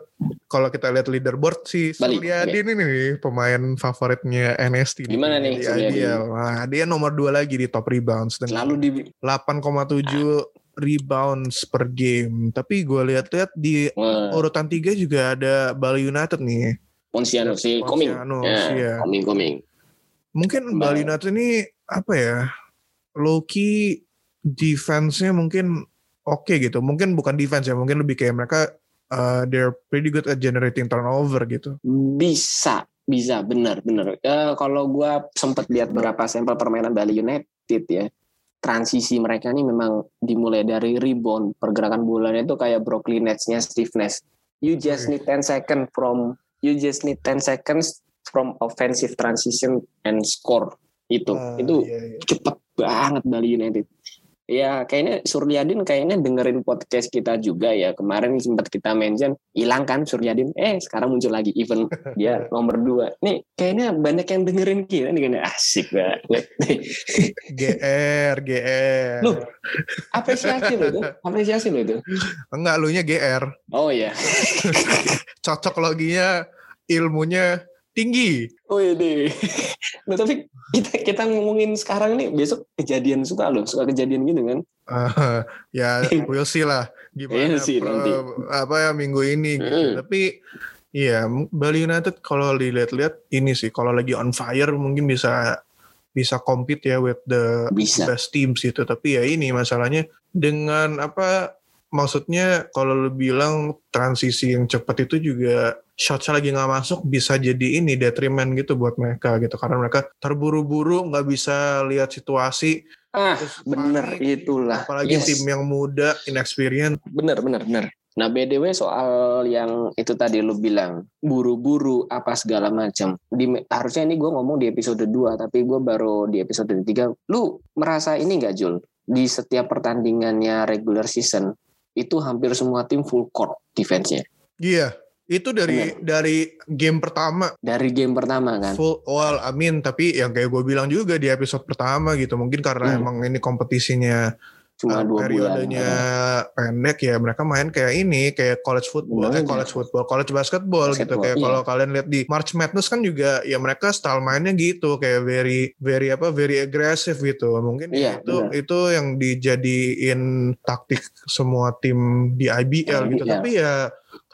C: kalau kita lihat leaderboard si
A: Bali,
C: Suryadin ini nih pemain favoritnya NST
A: Gimana nih,
C: di
A: Suryadin?
C: IBL. Nah, dia nomor dua lagi di top rebounds dengan
A: selalu di
C: 8,7 rebounds per game. Tapi gue lihat-lihat di
A: Wah,
C: urutan tiga juga ada Bali United nih.
A: Ponsiano si coming
C: Ponsiano,
A: ya
C: iya.
A: coming coming
C: Mungkin
A: Bal-
C: Bali United ini apa ya? Low key defense-nya mungkin oke gitu. Mungkin bukan defense ya, mungkin lebih kayak mereka uh, they're pretty good at generating turnover gitu.
A: bisa bisa benar benar Eh, kalau gua sempat lihat beberapa sampel permainan Bali United ya transisi mereka ini memang dimulai dari rebound. Pergerakan bolanya itu kayak Brooklyn Nets-nya Steve Nash. You just need 10 second from you just need 10 seconds from offensive transition and score. Itu.
C: Ah,
A: itu
C: iya, iya.
A: cepet banget Bali United Ya kayaknya Suryadin kayaknya dengerin podcast kita juga ya. Kemarin sempat kita mention hilang kan Suryadin. Eh sekarang muncul lagi event dia nomor dua. Nih kayaknya banyak yang dengerin kita nih kayaknya asik banget.
C: GR, GR.
A: Lu apresiasi lo itu, apresiasi lo itu.
C: Enggak, lu nya GR.
A: Oh iya.
C: Cocok loginya, ilmunya tinggi.
A: Oh iya deh. Nah, tapi kita kita ngomongin sekarang nih besok kejadian suka lo, suka kejadian gitu kan?
C: Uh, ya we'll see lah gimana
A: Iya sih,
C: pro-
A: nanti.
C: apa ya minggu ini gitu.
A: Mm.
C: Tapi iya Bali United kalau dilihat-lihat ini sih kalau lagi on fire mungkin bisa bisa compete ya with the
A: Bisa.
C: best teams gitu. Tapi ya ini masalahnya dengan apa maksudnya kalau lu bilang transisi yang cepat itu juga shotnya lagi nggak masuk bisa jadi ini detriment gitu buat mereka gitu karena mereka terburu-buru nggak bisa lihat situasi
A: Ah,
C: Terus
A: bener
C: panik,
A: itulah.
C: Apalagi
A: Yes.
C: tim yang muda, inexperienced.
A: Bener, bener, bener. Nah, BDW soal yang itu tadi lu bilang, buru-buru apa segala macam. Di, harusnya ini gue ngomong di episode 2, tapi gue baru di episode 3. Lu merasa ini nggak, Jul? Di setiap pertandingannya regular season, itu hampir semua tim full court defense-nya.
C: Iya, itu dari dari game pertama
A: Dari game pertama kan.
C: full well amin tapi yang kayak gue bilang juga di episode pertama gitu mungkin karena
A: Hmm.
C: emang ini kompetisinya
A: Cuma
C: uh,
A: dua bulan.
C: periodenya pendek ya mereka main kayak ini kayak college football eh
A: Iya.
C: college football college basketball, gitu
A: Basketball,
C: kayak
A: iya.
C: kalau kalian lihat di March Madness kan juga ya mereka style mainnya gitu kayak very very apa very aggressive gitu mungkin
A: Iya,
C: itu itu yang dijadiin taktik semua tim di IBL gitu tapi ya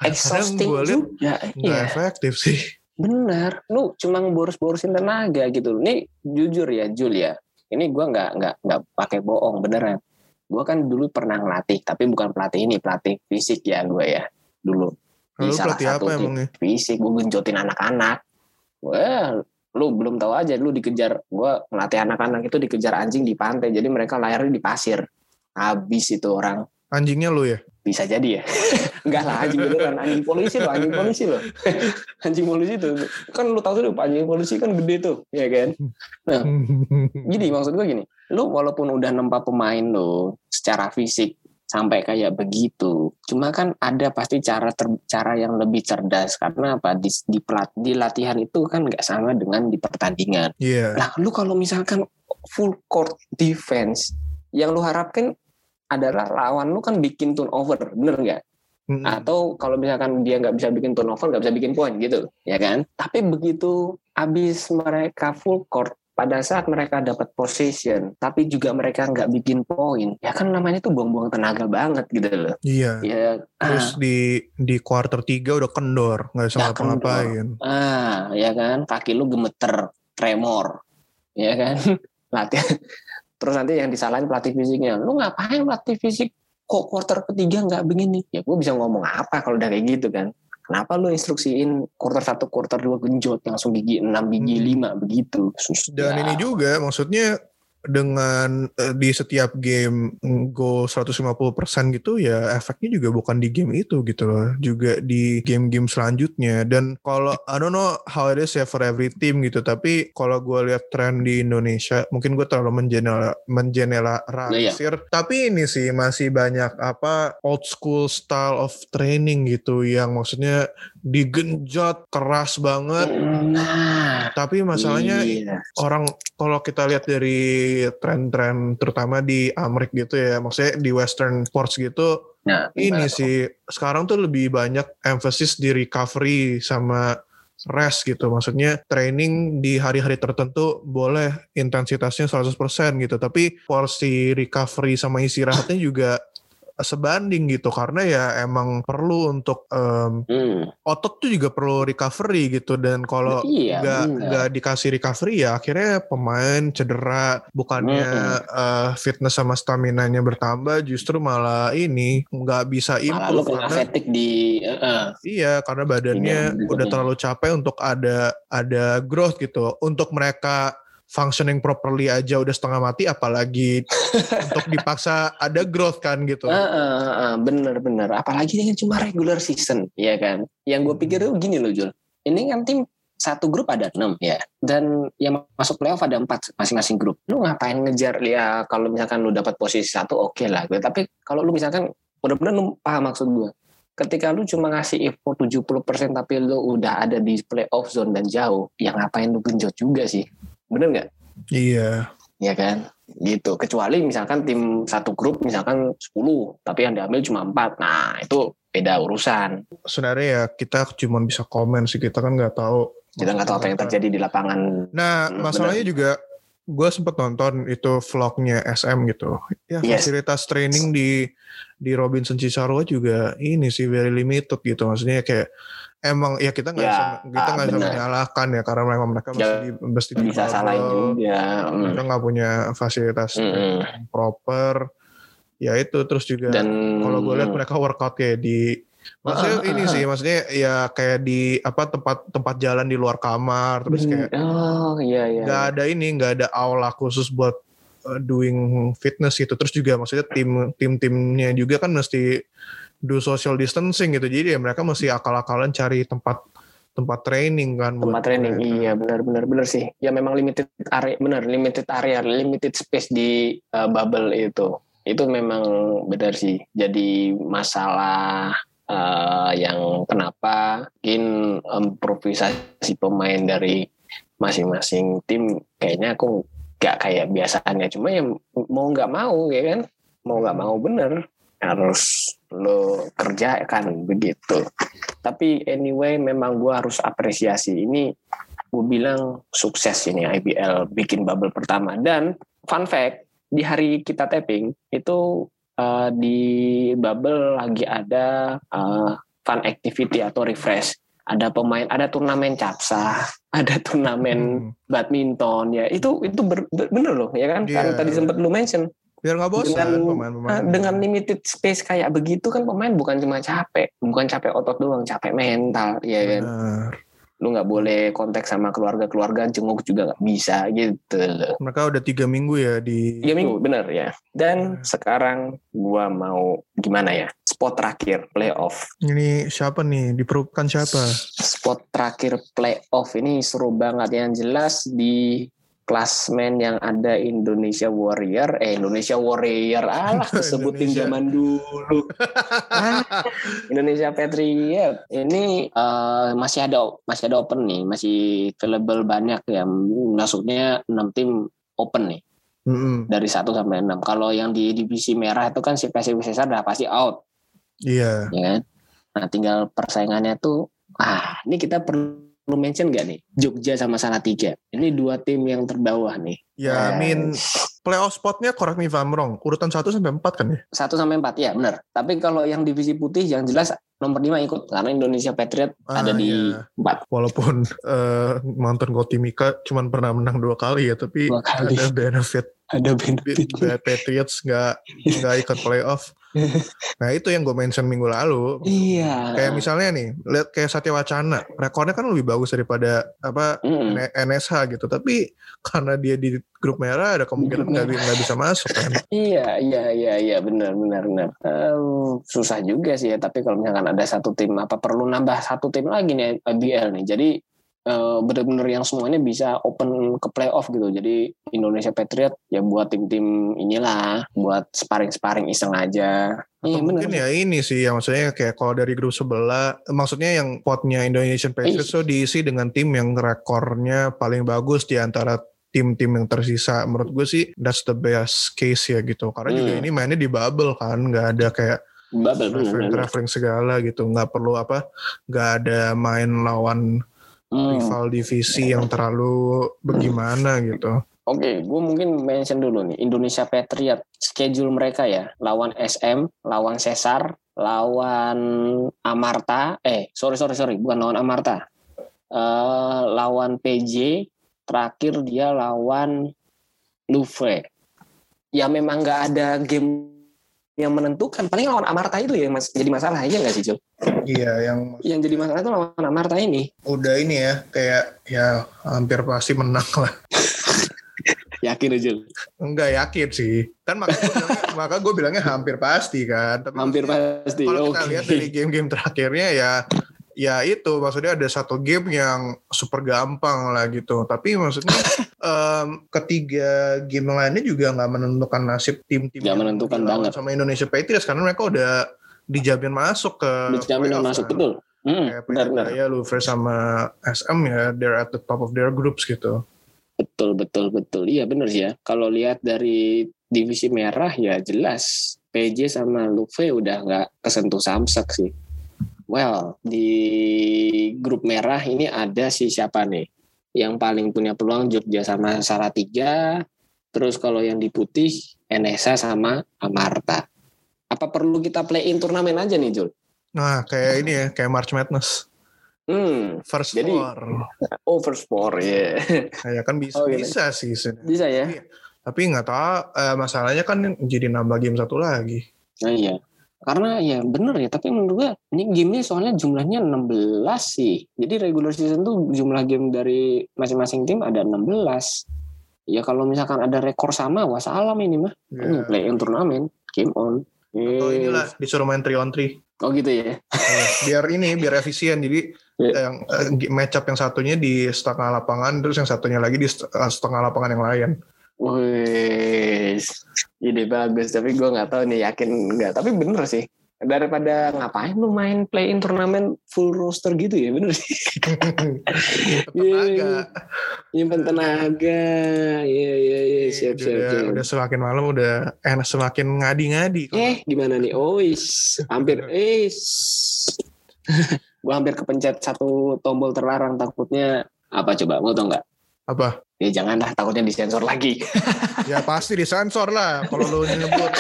A: Exhausting
C: gue
A: juga.
C: nggak
A: Iya.
C: efektif sih
A: Bener, lu cuma boros-borosin tenaga gitu. Nih jujur ya, Jul ya. Ini gua nggak nggak nggak pakai bohong beneran. Gua kan dulu pernah ngelatih, tapi bukan pelatih ini, pelatih fisik ya gue ya dulu. Di
C: Lalu
A: salah satu
C: apa emangnya?
A: Fisik, gue genjotin anak-anak. Wah, lu belum tahu aja, lu dikejar. Gua ngelatih anak-anak itu dikejar anjing di pantai, jadi mereka layarnya di pasir. Habis itu orang
C: Anjingnya lu ya?
A: Bisa jadi ya. Enggak lah anjing beneran. Anjing polisi loh anjing polisi loh. Anjing polisi tuh. Kan lu tahu tuh anjing polisi kan gede tuh ya kan? Nah gini maksud gue gini. Lu walaupun udah nempa pemain lo secara fisik sampai kayak begitu cuma kan ada pasti cara ter- cara yang lebih cerdas. Karena apa? Di di, pelat, di latihan itu kan nggak sama dengan di pertandingan.
C: Iya.
A: Nah, lu kalau misalkan full court defense, yang lu harapkan adalah lawan lu kan bikin turnover, bener nggak?
C: Mm-mm.
A: Atau kalau misalkan dia nggak bisa bikin turnover, nggak bisa bikin poin gitu, ya kan? Tapi begitu abis mereka full court, pada saat mereka dapat possession, tapi juga mereka nggak bikin poin, ya kan namanya tuh buang-buang tenaga banget gitu loh.
C: Iya.
A: Ya,
C: Terus di di quarter 3 udah kendor, nggak bisa ngapa-ngapain.
A: ah, ya kan, kaki lu gemeter, tremor, ya kan? Latihan. Terus nanti yang disalahin pelatih fisiknya, lu ngapain pelatih fisik kok quarter ketiga nggak begini? Ya gue bisa ngomong apa kalau udah kayak gitu kan? Kenapa lu instruksiin quarter satu, quarter dua genjot langsung gigi 6, gigi
C: Hmm.
A: 5 begitu? Sus,
C: Dan
A: ya.
C: ini juga maksudnya dengan eh, di setiap game go 150% gitu ya efeknya juga bukan di game itu gitu loh juga di game-game selanjutnya. Dan kalau I don't know how it is ya for every team gitu tapi kalau gue lihat tren di Indonesia mungkin gue terlalu menjenela mengeneralisir. Tapi ini sih masih banyak apa old school style of training gitu yang maksudnya digenjot keras banget.
A: Nah,
C: tapi masalahnya
A: iya.
C: orang kalau kita lihat dari tren-tren terutama di Amerika gitu ya maksudnya di Western sports gitu
A: Nah,
C: ini sih sekarang tuh lebih banyak emphasis di recovery sama rest gitu maksudnya training di hari-hari tertentu boleh intensitasnya 100% gitu tapi porsi recovery sama istirahatnya juga sebanding gitu karena ya emang perlu untuk em,
A: Hmm,
C: otot tuh juga perlu recovery gitu dan kalau
A: Iya,
C: nggak nggak dikasih recovery ya akhirnya pemain cedera bukannya eh, fitness sama stamina nya bertambah justru malah ini nggak bisa
A: malah
C: improve
A: kena
C: karena
A: fatigue di eh.
C: iya karena badannya
A: Iya,
C: udah terlalu capek untuk ada ada growth gitu. Untuk mereka functioning properly aja udah setengah mati apalagi untuk dipaksa ada growth kan gitu
A: Ah, ah, ah, bener-bener. Apalagi ini kan cuma regular season, ya kan? Yang gue pikir tuh gini loh, Jul. Ini kan tim satu grup ada enam ya, dan yang masuk playoff ada empat masing-masing grup. Lu ngapain ngejar ya? Kalau misalkan lu dapat posisi satu, oke lah. Gue. Tapi kalau lu misalkan benar-benar lu paham maksud gue. Ketika lu cuma ngasih info 70% tapi lu udah ada di playoff zone dan jauh, ya ngapain lu genjot juga sih? Bener nggak?
C: Iya.
A: ya kan? Gitu. Kecuali misalkan tim satu grup misalkan 10 tapi yang diambil cuma empat. Nah itu beda urusan.
C: Sebenarnya ya kita cuma bisa komen sih. Kita kan nggak tahu.
A: kita nggak tahu apa yang terjadi di lapangan.
C: Nah,
A: Hmm,
C: masalahnya juga gue sempet nonton itu vlognya SM gitu. Ya
A: Yes.
C: fasilitas training di di Robinson Cisarua juga ini sih very limited gitu. Maksudnya kayak emang ya kita nggak
A: Ya,
C: bisa kita nggak bisa
A: benar.
C: menyalahkan ya karena mereka mereka
A: Ya,
C: mesti di, mesti di
A: bisa salahin juga Hmm.
C: Mereka nggak punya fasilitas training proper. Ya itu terus juga
A: dan
C: kalau gue lihat mereka workout kayak di maksudnya
A: Ah, ah,
C: ini
A: ah,
C: sih maksudnya ya kayak di apa tempat tempat jalan di luar kamar terus kayak
A: oh iya iya
C: nggak ada ini nggak ada aula khusus buat uh, doing fitness gitu. Terus juga maksudnya tim tim timnya juga kan mesti do social distancing gitu. Jadi ya mereka mesti akal-akalan cari tempat tempat training kan
A: tempat training iya benar benar benar sih. Ya memang limited area benar limited area limited space di uh, bubble itu. Itu memang benar sih jadi masalah uh, yang kenapa mungkin improvisasi pemain dari masing-masing tim kayaknya aku nggak kayak biasanya. Cuma ya mau nggak mau ya kan? Mau nggak mau bener. Harus lo kerjakan begitu. Tapi anyway memang gua harus apresiasi. Ini gue bilang sukses ini IBL bikin bubble pertama. Dan fun fact di hari kita tapping itu uh, di bubble lagi ada uh, fun activity atau refresh. Ada pemain ada turnamen capsa ada turnamen
C: Hmm.
A: badminton. Ya itu itu ber- ber- bener loh ya kan?
C: Iya.
A: Karena tadi sempat lu mention.
C: Biar nggak bosan
A: Dengan-
C: pemain-pemain
A: Ah, dengan limited space kayak begitu kan pemain bukan cuma capek. Bukan capek otot doang capek mental ya kan. Lu nggak boleh kontak sama keluarga-keluarga jenguk juga nggak bisa gitu. Loh
C: mereka udah tiga minggu ya di
A: tiga minggu bener ya. Dan sekarang gua mau gimana ya? Spot terakhir playoff.
C: Ini siapa nih? Diperlukan siapa?
A: Spot terakhir playoff ini seru banget. Yang jelas di klasmen yang ada Indonesia Warrior. Eh Indonesia Warrior alah sebutin zaman dulu. Ah, Indonesia Patriot. Ini eh, masih ada masih ada open nih masih available banyak ya. Maksudnya 6 tim open nih.
C: Mm-mm.
A: dari 1 sampai 6 kalau yang di divisi merah itu kan si PSIS Cesar udah pasti out.
C: Iya.
A: Ya kan? Nah tinggal persaingannya tuh ah ini kita perlu mention gak nih Jogja sama Salatiga? Ini dua tim yang terbawah nih.
C: Ya I mean playoff spotnya correct me if I'm wrong urutan 1 sampai 4 kan ya?
A: Satu sampai empat ya benar. Tapi kalau yang divisi putih yang jelas nomor lima ikut karena Indonesia Patriot
C: Ah,
A: ada di
C: iya.
A: empat.
C: Walaupun eh, mantan Gotimika cuman pernah menang dua kali ya tapi
A: Dua kali.
C: ada benefit
A: ada
C: Bad Patriots nggak nggak ikut playoff. Nah itu yang gue mention minggu lalu.
A: iya
C: Kayak misalnya nih, lihat kayak Satya Wacana, rekornya kan lebih bagus daripada apa. N- NSH gitu. Tapi karena dia di grup merah ada kemungkinan nggak nggak bisa masuk kan.
A: Iya, iya, iya, iya, benar, benar, benar. Em, susah juga sih ya. Tapi kalau misalkan ada satu tim, apa perlu nambah satu tim lagi nih IBL nih. Jadi eh, benar-benar yang semuanya bisa open ke playoff gitu. Jadi Indonesia Patriot ya buat tim-tim inilah, buat sparring-sparring iseng aja.
C: Atau
A: Iya
C: mungkin
A: benar.
C: ya ini sih, ya maksudnya kayak kalau dari grup sebelah, maksudnya yang potnya Indonesian Patriots tuh diisi dengan tim yang rekornya paling bagus di antara tim-tim yang tersisa. Menurut gue sih that's the best case ya gitu. Karena juga
A: Hmm.
C: ini mainnya di bubble kan, nggak ada kayak
A: Bubble,
C: traveling, traveling segala gitu. Nggak perlu apa, nggak ada main lawan
A: Hmm.
C: rival divisi yang terlalu bagaimana gitu.
A: Oke, gue mungkin mention dulu nih Indonesia Patriot schedule mereka ya lawan SM, lawan Cesar, lawan Amarta, eh sorry sorry sorry bukan lawan Amarta, Eh lawan PJ, terakhir dia lawan Louvre. Ya memang nggak ada game yang menentukan, paling lawan Amarta itu ya mas jadi masalah aja nggak sih Jul?
C: Iya, yang
A: Yang jadi masalah itu lawan Amarta ini.
C: udah ini ya, kayak ya hampir pasti menang lah.
A: Yakin aja.
C: Enggak yakin sih. Kan maka gue bilangnya, maka gue bilangnya hampir pasti kan. Tapi
A: Hampir pasti.
C: Kalau kita
A: Oke.
C: lihat dari game-game terakhirnya ya ya itu maksudnya ada satu game yang super gampang lah gitu. Tapi maksudnya em, ketiga game lainnya juga nggak menentukan nasib tim-tim
A: Nggak
C: yang
A: menentukan banget.
C: sama Indonesia Patriots karena mereka udah dijamin masuk ke
A: Dijamin
C: playoff
A: masuk
C: kan.
A: betul. Hmm,
C: Kayak
A: benar benar.
C: ya Louvre sama SM ya they're at the top of their groups gitu.
A: Betul betul betul. Iya benar sih ya. Kalau lihat dari divisi merah ya jelas PJ sama Luve udah nggak kesentuh samsek sih. Well di grup merah ini ada si siapa nih? Yang paling punya peluang Jogja sama Salatiga. Terus kalau yang di putih Enesa sama Amarta. Apa perlu kita play in turnamen aja nih Jul?
C: Nah kayak ini ya kayak March Madness
A: Hmm,
C: first
A: Jadi-
C: four.
A: over sport ya.
C: Ya kan bisa
A: Oh, gitu.
C: bisa sih sebenarnya.
A: Bisa ya?
C: Tapi nggak tahu eh, masalahnya kan jadi nambah game satu lagi.
A: Nah, iya. Karena ya bener ya, tapi menurut gua ini gamenya soalnya jumlahnya 16 sih. Jadi regular season tuh jumlah game dari masing-masing tim ada 16. Ya kalau misalkan ada rekor sama, wah salam ini mah. Ini play in turnamen, game on.
C: Atau
A: Yes.
C: inilah disuruh main 3 on 3.
A: Oh gitu ya.
C: biar ini biar efisien jadi
A: Iya.
C: yang eh, match up yang satunya di setengah lapangan terus yang satunya lagi di eh, setengah lapangan yang lain
A: Wih, ide bagus. Tapi gua nggak tahu nih yakin nggak. Tapi bener sih. Daripada ngapain lu main play in turnamen full roster gitu ya, bener sih.
C: tenaga
A: Nyimpen tenaga. Iya iya iya siap
C: udah,
A: siap siap.
C: udah semakin malam udah enak semakin ngadi-ngadi
A: Eh gimana nih? Oh is hampir eh gua hampir kepencet satu tombol terlarang takutnya apa coba mau tau nggak?
C: apa
A: Ya janganlah takutnya disensor lagi.
C: ya pasti disensor lah kalau lu nyebut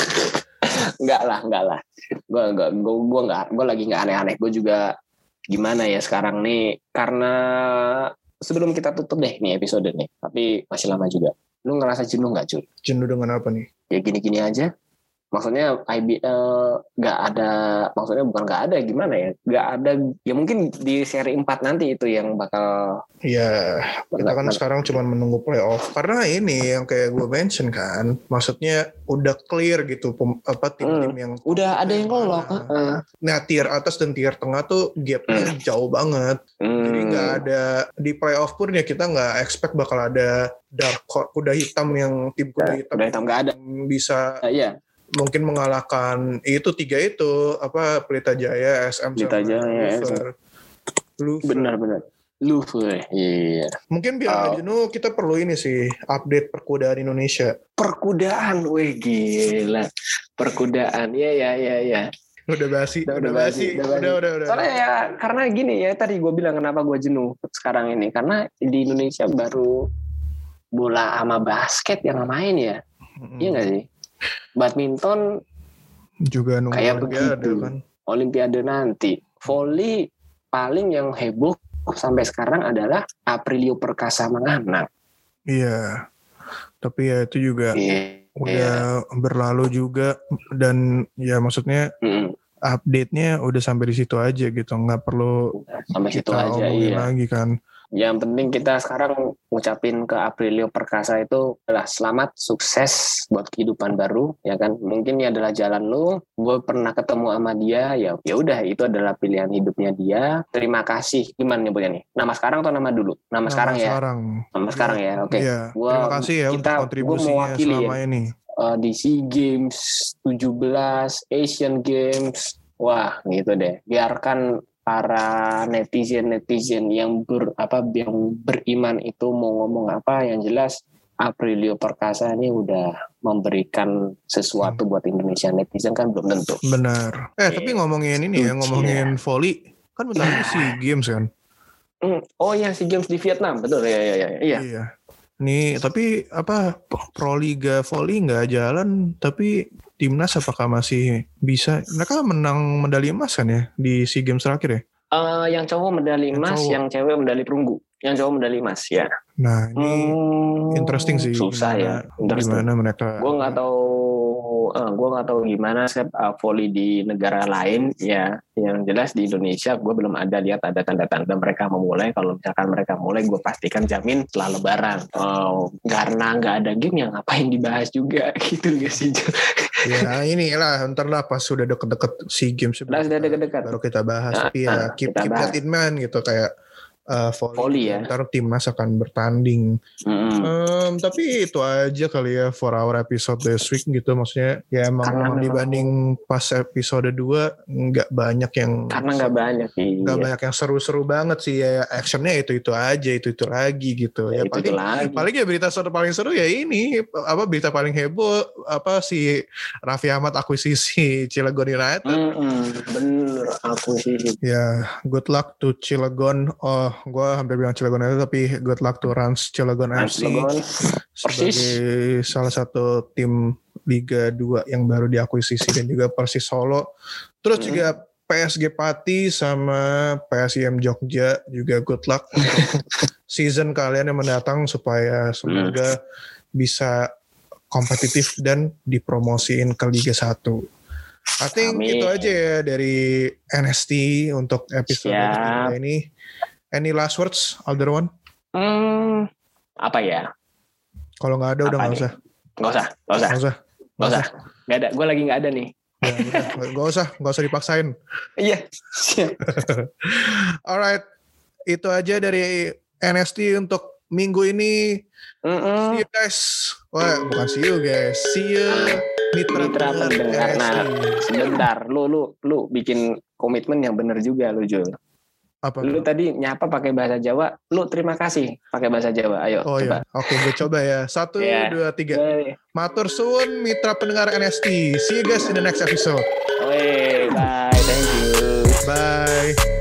A: enggak lah enggak lah. Gua gua gua, gua nggak gua lagi nggak aneh-aneh. Gua juga gimana ya sekarang nih karena sebelum kita tutup deh nih episode nih tapi masih lama juga lu ngerasa jenuh nggak cuy
C: jenuh dengan apa nih
A: ya gini-gini aja maksudnya IBL nggak ada maksudnya bukan nggak ada gimana ya nggak ada ya mungkin di seri 4 nanti itu yang bakal
C: ya kita kan sekarang cuma menunggu playoff karena ini yang kayak gue mention kan maksudnya udah clear gitu pem- apa tim-tim yang
A: Hmm. udah ada yang lolos? Heeh.
C: nah tier atas dan tier tengah tuh gapnya jauh banget
A: Hmm.
C: Jadi nggak ada di playoff pun ya kita nggak expect bakal ada dark kuda hitam yang tim kuda hitam,
A: kuda hitam nggak ada.
C: yang bisa
A: Ah, iya
C: mungkin mengalahkan itu tiga itu apa Pelita Jaya, SM
A: Pelita Jaya,
C: Luver. Luver.
A: benar-benar lu iya
C: Mungkin biar
A: Oh.
C: nggak jenuh kita perlu ini sih update perkudaan Indonesia.
A: perkudaan weh gila perkudaan ya ya ya ya
C: Udah basi,
A: Udah-
C: udah, basi,
A: basi, udah
C: udah, udah, udah.
A: soalnya ya karena gini ya tadi gue bilang kenapa gue jenuh sekarang ini karena di Indonesia baru bola sama basket yang main ya
C: Mm-mm.
A: iya nggak sih badminton
C: Juga nunggu
A: Kayak
C: Olimpiade
A: begitu.
C: kan.
A: Olimpiade nanti. Volley paling yang heboh sampai sekarang adalah Aprilio Perkasa menganak.
C: Iya. Tapi ya itu juga
A: Iya.
C: udah berlalu juga dan ya maksudnya
A: Mm,
C: update-nya udah sampai di situ aja gitu, nggak perlu
A: sampai situ
C: kita
A: aja
C: omongin
A: iya.
C: lagi kan.
A: Yang penting kita sekarang ngucapin ke Aprilio Perkasa itu adalah selamat, sukses buat kehidupan baru, ya kan? Mungkin ini adalah jalan lu. Gue pernah ketemu sama dia, ya ya udah itu adalah pilihan hidupnya dia. Terima kasih. Gimana nyebutnya nih? Nama sekarang atau nama dulu? Nama, sekarang ya.
C: Sekarang.
A: Nama sekarang ya. Oke.
C: Iya.
A: Gua-
C: Terima kasih ya
A: kita-
C: untuk kontribusinya
A: mewakili
C: selama ini.
A: Eh, di SEA Games 17, Asian Games. Wah, gitu deh. Biarkan para netizen-netizen yang ber apa yang beriman itu mau ngomong apa yang jelas Aprilio Perkasa ini udah memberikan sesuatu buat Indonesia netizen kan belum tentu.
C: Benar. Eh, tapi ngomongin ini ya, ngomongin volley, kan bentar lagi SEA Games kan.
A: Hmm, Oh yang SEA Games di Vietnam, betul ya ya ya. Iya.
C: Iya. Nih, tapi apa Pro Liga volley nggak jalan, tapi timnas apakah masih bisa? Mereka menang medali emas kan ya di SEA Games terakhir ya?
A: Eh, yang cowok medali
C: Yang
A: emas,
C: cowok.
A: yang cewek medali perunggu. Yang cowok medali emas ya.
C: Nah, ini
A: Hmm,
C: interesting sih.
A: Susah ya.
C: gimana,
A: Interesting.
C: gimana mereka.
A: gue nggak tahu uh, gue nggak tahu gimana sih uh, volley di negara lain ya. Yang jelas di Indonesia gue belum ada lihat ada tanda-tanda mereka memulai. Kalau misalkan mereka mulai gue pastikan jamin setelah lebaran. Oh, karena nggak ada game yang ngapain dibahas juga? Gitu gak sih
C: ya ini lah ntar lah pas sudah deket-deket si game
A: Nah, sudah deket-deket.
C: baru kita bahas.
A: Nah,
C: tapi ya
A: nah,
C: keep
A: kita
C: keep
A: bahas.
C: that in mind gitu kayak uh, volley,
A: Volley ya.
C: ntar timnas akan bertanding.
A: Mm-mm.
C: Em, tapi itu aja kali ya for our episode this week gitu. Maksudnya ya emang,
A: Karena memang-
C: dibanding pas episode 2 nggak banyak yang
A: karena nggak banyak sih
C: nggak
A: iya.
C: banyak yang seru-seru banget sih. Ya actionnya itu itu aja itu itu lagi gitu. Ya,
A: ya, itu,
C: paling
A: itu lagi.
C: paling ya berita seru paling seru ya ini apa berita paling heboh apa si Raffi Ahmad akuisisi Cilegon United.
A: Mm-mm, bener aku sih
C: ya good luck to Cilegon. Oh gue hampir bilang Cilegon United tapi good luck to Rans Cilegon FC sebagai salah satu tim Liga 2 yang baru diakuisisi dan juga Persis Solo. Terus
A: Hmm.
C: juga PSG Pati sama PSIM Jogja juga good luck season kalian yang mendatang supaya semoga
A: Hmm.
C: bisa kompetitif dan dipromosiin ke Liga 1. I think
A: Amin.
C: itu aja ya dari NST untuk episode
A: Siap.
C: ini. Any last words, Alderwan?
A: hmm, apa ya
C: Kalau nggak ada udah
A: Apa
C: nggak
A: nih?
C: usah.
A: nggak usah nggak usah
C: Nggak usah.
A: nggak usah nggak ada gue lagi nggak ada nih
C: Ya, udah. Gak usah, gak usah dipaksain.
A: iya
C: Alright, itu aja dari NST untuk minggu ini.
A: Mm-mm.
C: See you guys. Wah, bukan see you guys. See you mitra,
A: Mitra pendengar. Nah, sebentar lu lu lu bikin komitmen yang bener juga lu Jul
C: Apa?
A: lu tadi nyapa pakai bahasa Jawa lu terima kasih pakai bahasa Jawa ayo
C: Oh
A: coba
C: iya, oke gue coba ya. Satu,
A: Iya.
C: dua, tiga.
A: Woi,
C: Matur suwun mitra pendengar NST. See you guys in the next episode.
A: woi, bye thank you
C: Bye.